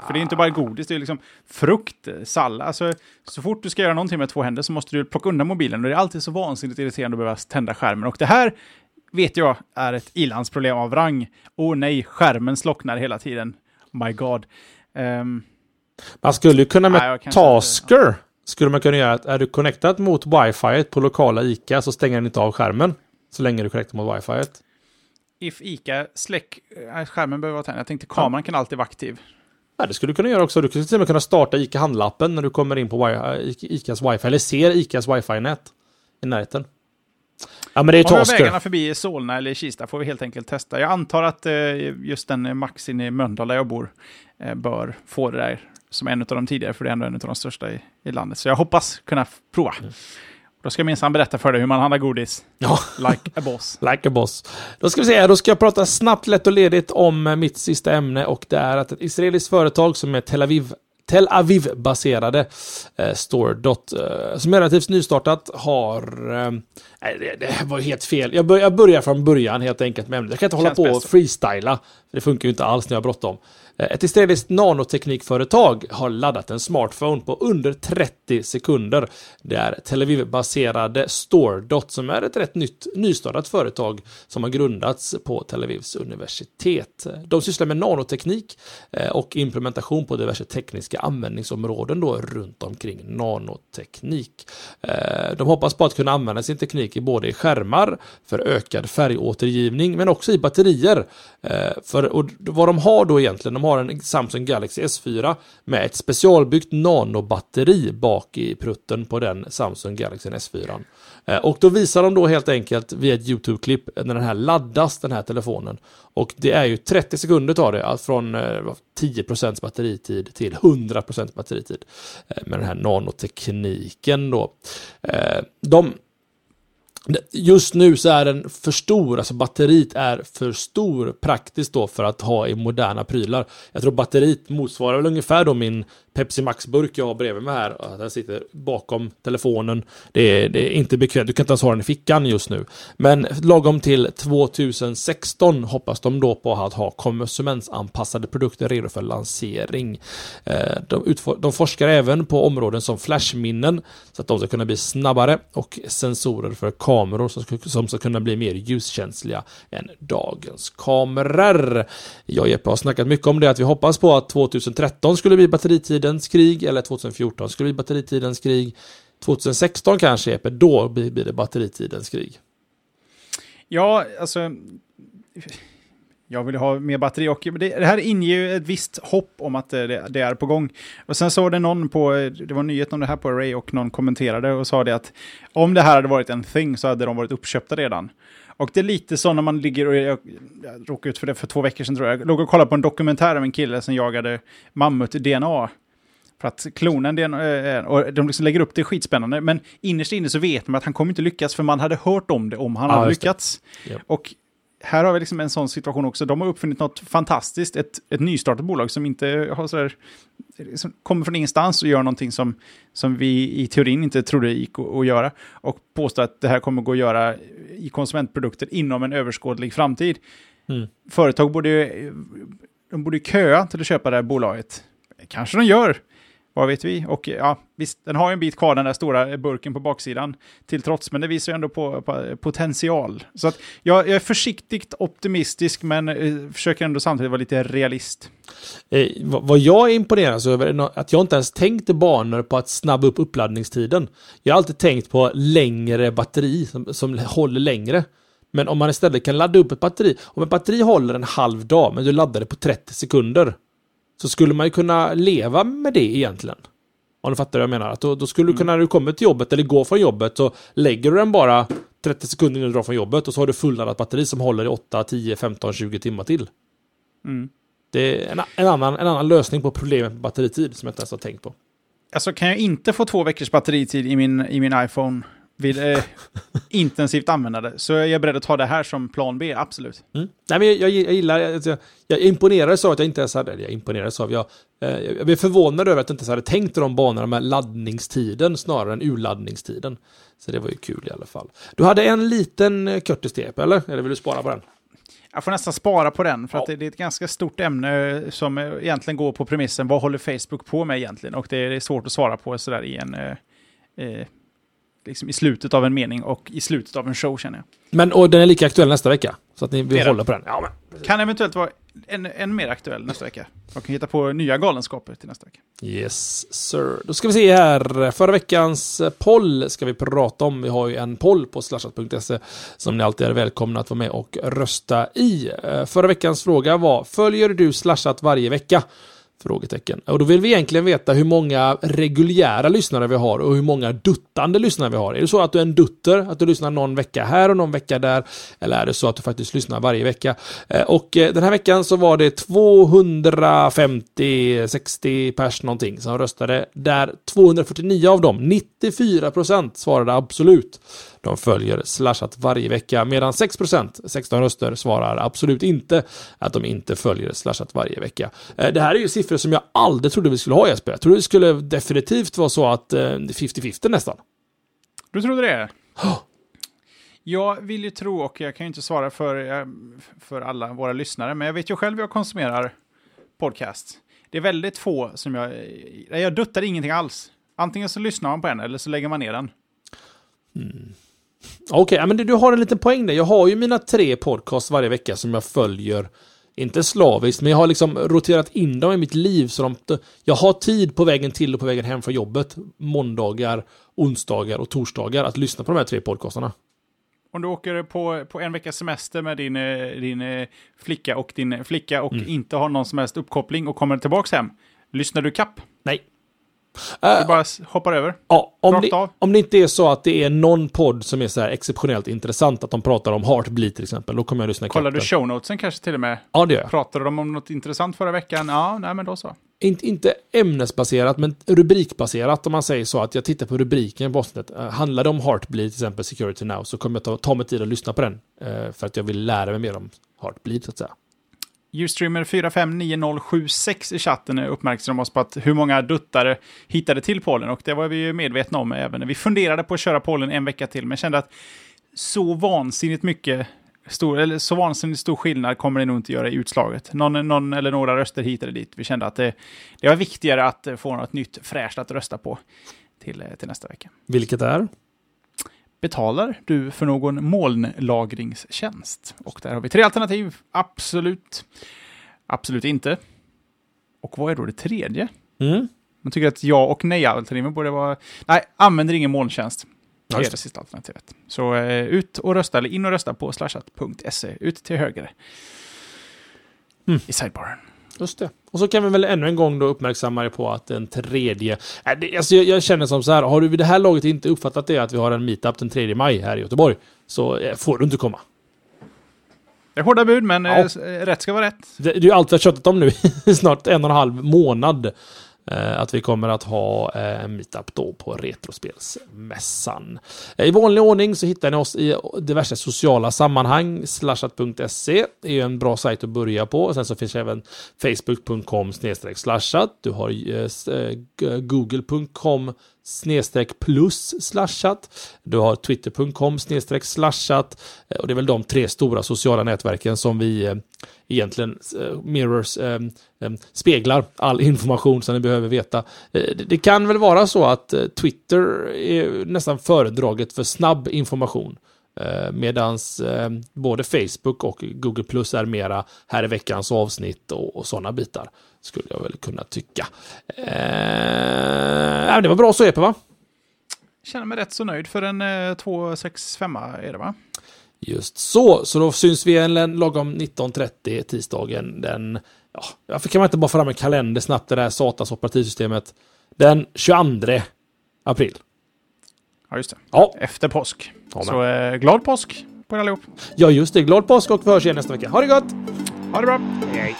För det är inte bara godis, det är liksom frukt, sallad. Alltså, så fort du ska göra någonting med två händer så måste du plocka undan mobilen och det är alltid så vansinnigt irriterande att behöva tända skärmen. Och det här vet jag är ett ilandsproblem av rang. Åh oh, nej, skärmen slocknar hela tiden. My God. Um, man skulle ju kunna med nej, Tasker, inte, skulle man kunna göra att är du connectad mot wifi på lokala ICA så stänger den inte av skärmen. Så länge du är connectad mot wifi. If ICA släck, äh, skärmen behöver vara tänd. Jag tänkte kameran ja. kan alltid vara aktiv. Ja, det skulle du kunna göra också. Du skulle till och med kunna starta ICA handlappen när du kommer in på ICAs wifi, eller ser ICAs wifi-nät i närheten. Ja, men det är Tasker. vägarna förbi Solna eller Kista får vi helt enkelt testa. Jag antar att eh, just den Maxin i Mölndal där jag bor eh, bör få det där som en av de tidigare, för det är ändå en av de största i, i landet. Så jag hoppas kunna prova. Mm. Då ska jag minsann berätta för dig hur man handlar godis. Ja. Like a boss. like a boss. Då ska vi se, då ska jag prata snabbt, lätt och ledigt om mitt sista ämne och det är att ett israeliskt företag som är Tel Aviv Tel Aviv-baserade eh, Store. Dot, eh, som är relativt nystartat har... Eh, det, det var helt fel. Jag, bör, jag börjar från början helt enkelt med ämnet. Jag kan inte hålla på och freestyla. Det funkar ju inte alls när jag har bråttom. Eh, ett israeliskt nanoteknikföretag har laddat en smartphone på under 30 sekunder. Det är Tel Aviv-baserade StoreDot som är ett rätt nytt nystartat företag som har grundats på Tel Avivs universitet. De sysslar med nanoteknik eh, och implementation på diverse tekniska användningsområden då runt omkring nanoteknik. Eh, de hoppas på att kunna använda sin teknik i både i skärmar för ökad färgåtergivning men också i batterier. För och vad de har då egentligen, de har en Samsung Galaxy S4 med ett specialbyggt nanobatteri bak i prutten på den Samsung Galaxy S4. Eh, och då visar de då helt enkelt via ett YouTube-klipp när den här laddas, den här telefonen. Och det är ju 30 sekunder tar det, från eh, 10% batteritid till 100% batteritid. Eh, med den här nanotekniken då. De Just nu så är den för stor, alltså batteriet är för stor praktiskt då för att ha i moderna prylar. Jag tror batteriet motsvarar väl ungefär då min Pepsi Max-burk jag har bredvid mig här. Den sitter bakom telefonen. Det är, det är inte bekvämt. Du kan inte ens ha den i fickan just nu. Men lagom till 2016 hoppas de då på att ha konsumentsanpassade produkter redo för lansering. Eh, de, de forskar även på områden som flashminnen så att de ska kunna bli snabbare och sensorer för kameror som ska, som ska kunna bli mer ljuskänsliga än dagens kameror. Jag och Jeppe har snackat mycket om det att vi hoppas på att 2013 skulle bli batteritidens krig eller 2014 skulle bli batteritidens krig. 2016 kanske, Jeppe, då blir det batteritidens krig. Ja, alltså... Jag vill ha mer batteri och det, det här inger ju ett visst hopp om att det, det, är på gång. Och sen såg det någon på, det var en nyhet om det här på Array och någon kommenterade och sa det att om det här hade varit en thing så hade de varit uppköpta redan. Och det är lite så när man ligger och, jag, jag råkade ut för det för två veckor sedan tror jag, jag låg och kollade på en dokumentär av en kille som jagade mammut-DNA. För att klonen, DNA, och de liksom lägger upp det skitspännande, men innerst inne så vet man att han kommer inte lyckas för man hade hört om det om han Ja, hade lyckats. Japp. Och här har vi liksom en sån situation också. De har uppfunnit något fantastiskt, ett, ett nystartat bolag som inte har sådär, som kommer från ingenstans och gör någonting som, som vi i teorin inte trodde gick att, att göra. Och påstår att det här kommer gå att göra i konsumentprodukter inom en överskådlig framtid. Mm. Företag borde ju, de borde köa till att köpa det här bolaget. Kanske de gör. Vad vet vi? Och ja, visst, den har ju en bit kvar den där stora burken på baksidan till trots, men det visar ju ändå på, på potential. Så att jag, jag är försiktigt optimistisk, men eh, försöker ändå samtidigt vara lite realist. Eh, vad, vad jag är imponerad över är att jag inte ens tänkt i banor på att snabba upp uppladdningstiden. Jag har alltid tänkt på längre batteri som, som håller längre. Men om man istället kan ladda upp ett batteri, om ett batteri håller en halv dag men du laddar det på 30 sekunder. Så skulle man ju kunna leva med det egentligen. Om du fattar vad jag menar. Att då, då skulle du kunna, när du kommer till jobbet eller går från jobbet så lägger du den bara 30 sekunder innan du drar från jobbet och så har du fulladdat batteri som håller i 8, 10, 15, 20 timmar till. Mm. Det är en, en, annan, en annan lösning på problemet med batteritid som jag inte ens har tänkt på. Alltså kan jag inte få två veckors batteritid i min, i min iPhone vid eh, intensivt användande så är jag beredd att ta det här som plan B, absolut. Mm. Nej, men jag, jag, jag gillar, jag, jag, jag imponerades av att jag inte ens hade, eller jag imponerades av, jag, eh, jag blev förvånad över att jag inte ens hade tänkt i de banorna med laddningstiden snarare än urladdningstiden. Så det var ju kul i alla fall. Du hade en liten eh, Curtis-tep, eller? Eller vill du spara på den? Jag får nästan spara på den, för att Ja. det, det är ett ganska stort ämne som eh, egentligen går på premissen vad håller Facebook på med egentligen? Och det är, det är svårt att svara på sådär i en... Eh, eh, liksom i slutet av en mening och i slutet av en show känner jag. Men och den är lika aktuell nästa vecka. Så att ni vill hålla på den. Ja, men. Kan eventuellt vara än, än mer aktuell nästa vecka. Jag kan hitta på nya galenskaper till nästa vecka. Yes, sir. Då ska vi se här. Förra veckans poll ska vi prata om. Vi har ju en poll på slashat.se som ni alltid är välkomna att vara med och rösta i. Eh, Förra veckans fråga var, följer du slashat varje vecka? Frågetecken. Och då vill vi egentligen veta hur många reguljära lyssnare vi har och hur många duttande lyssnare vi har. Är det så att du är en dutter, att du lyssnar någon vecka här och någon vecka där? Eller är det så att du faktiskt lyssnar varje vecka? Eh, och eh, den här veckan så var det 250, 60 pers någonting som röstade. Där 249 av dem, 94% svarade absolut. De följer slashat varje vecka medan 6%, 16 röster, svarar absolut inte att de inte följer slashat varje vecka. Eh, Det här är ju siffror som jag aldrig trodde vi skulle ha Jesper. Jag trodde det skulle definitivt vara så att eh, 50-50 nästan. Du trodde det? Jag vill ju tro, och jag kan ju inte svara för, eh, för alla våra lyssnare, men jag vet ju själv hur jag konsumerar podcast. Det är väldigt få som jag... Jag duttar ingenting alls. Antingen så lyssnar man på en eller så lägger man ner den. Okej, ja, men du, du har en liten poäng där. Jag har ju mina tre podcasts varje vecka som jag följer. Inte slaviskt, men jag har liksom roterat in dem i mitt liv. Så de, jag har tid på vägen till och på vägen hem från jobbet. Måndagar, onsdagar och torsdagar att lyssna på de här tre podcastarna. Om du åker på, på en veckas semester med din, eh, din eh, flicka och din flicka och Mm. inte har någon som helst uppkoppling och kommer tillbaka hem, lyssnar du kapp? Nej. Du Äh, bara hoppar över? ja, om, rakt det, av. om det inte är så att det är någon podd som är så här exceptionellt intressant, att de pratar om Heartbleed till exempel, då kommer jag lyssna i Kollar du kappen. show notesen kanske till och med? Ja, det gör jag. Pratade de om något intressant förra veckan? Ja, nej men då så. Inte, inte ämnesbaserat, men rubrikbaserat om man säger så. Att jag tittar på rubriken på avsnittet. Uh, handlar det om Heartbleed, till exempel Security Now, så kommer jag ta, ta mig tid att lyssna på den. eh, för att jag vill lära mig mer om Heartbleed, så att säga. Ustreamer 459076 i chatten uppmärksammade oss på att hur många duttare hittade till pollen och det var vi ju medvetna om även när vi funderade på att köra pollen en vecka till men kände att så vansinnigt mycket stor, eller så vansinnigt stor skillnad kommer det nog inte göra i utslaget. Någon, någon eller några röster hit eller dit. Vi kände att det, det var viktigare att få något nytt fräscht att rösta på till, till nästa vecka. Vilket är? Betalar du för någon molnlagringstjänst? Och där har vi tre alternativ. Absolut. Absolut inte. Och vad är då det tredje? Mm. Man tycker att ja och nej-alternativen borde vara... Nej, använder ingen molntjänst. Det är det sista alternativet. Så eh, ut och rösta, eller in och rösta på slashat.se. Ut till höger. mm. i sidebaren. Just det. Och så kan vi väl ännu en gång då uppmärksamma er på att den tredje... Äh, det, alltså jag, jag, känner som så här, har du vid det här laget inte uppfattat det att vi har en meetup den 3 maj här i Göteborg, så eh, får du inte komma. Det är hårda bud, men ja. eh, rätt ska vara rätt. Det, det är ju allt vi har köttat om nu snart en och en halv månad. Eh, att vi kommer att ha eh, en meetup då på Retrospelsmässan. Eh, I vanlig ordning så hittar ni oss i diverse sociala sammanhang. Slashat.se är ju en bra sajt att börja på. Sen så finns även facebook.com slashat. Du har google.com snedstreck plus slashat. Du har twitter.com snedstreck slashat. Eh, och det är väl de tre stora sociala nätverken som vi eh, egentligen eh, mirrors, speglar all information som ni behöver veta. Det kan väl vara så att Twitter är nästan föredraget för snabb information. Medans både Facebook och Google Plus är mera här i veckans avsnitt och, och sådana bitar. Skulle jag väl kunna tycka. Eh, det var bra så Epe va? Känner mig rätt så nöjd för en eh, 265 är det va? Just så, så då syns vi en lagom 19.30 tisdagen den... Ja, varför kan man inte bara få fram en kalender snabbt, det där satans operativsystemet? Den 22 april. Ja, just det. Ja. Efter påsk. Ja, så eh, glad påsk på er allihop. Ja, just det. Glad påsk och vi hörs igen nästa vecka. Ha det gott! Ha det bra! Hej!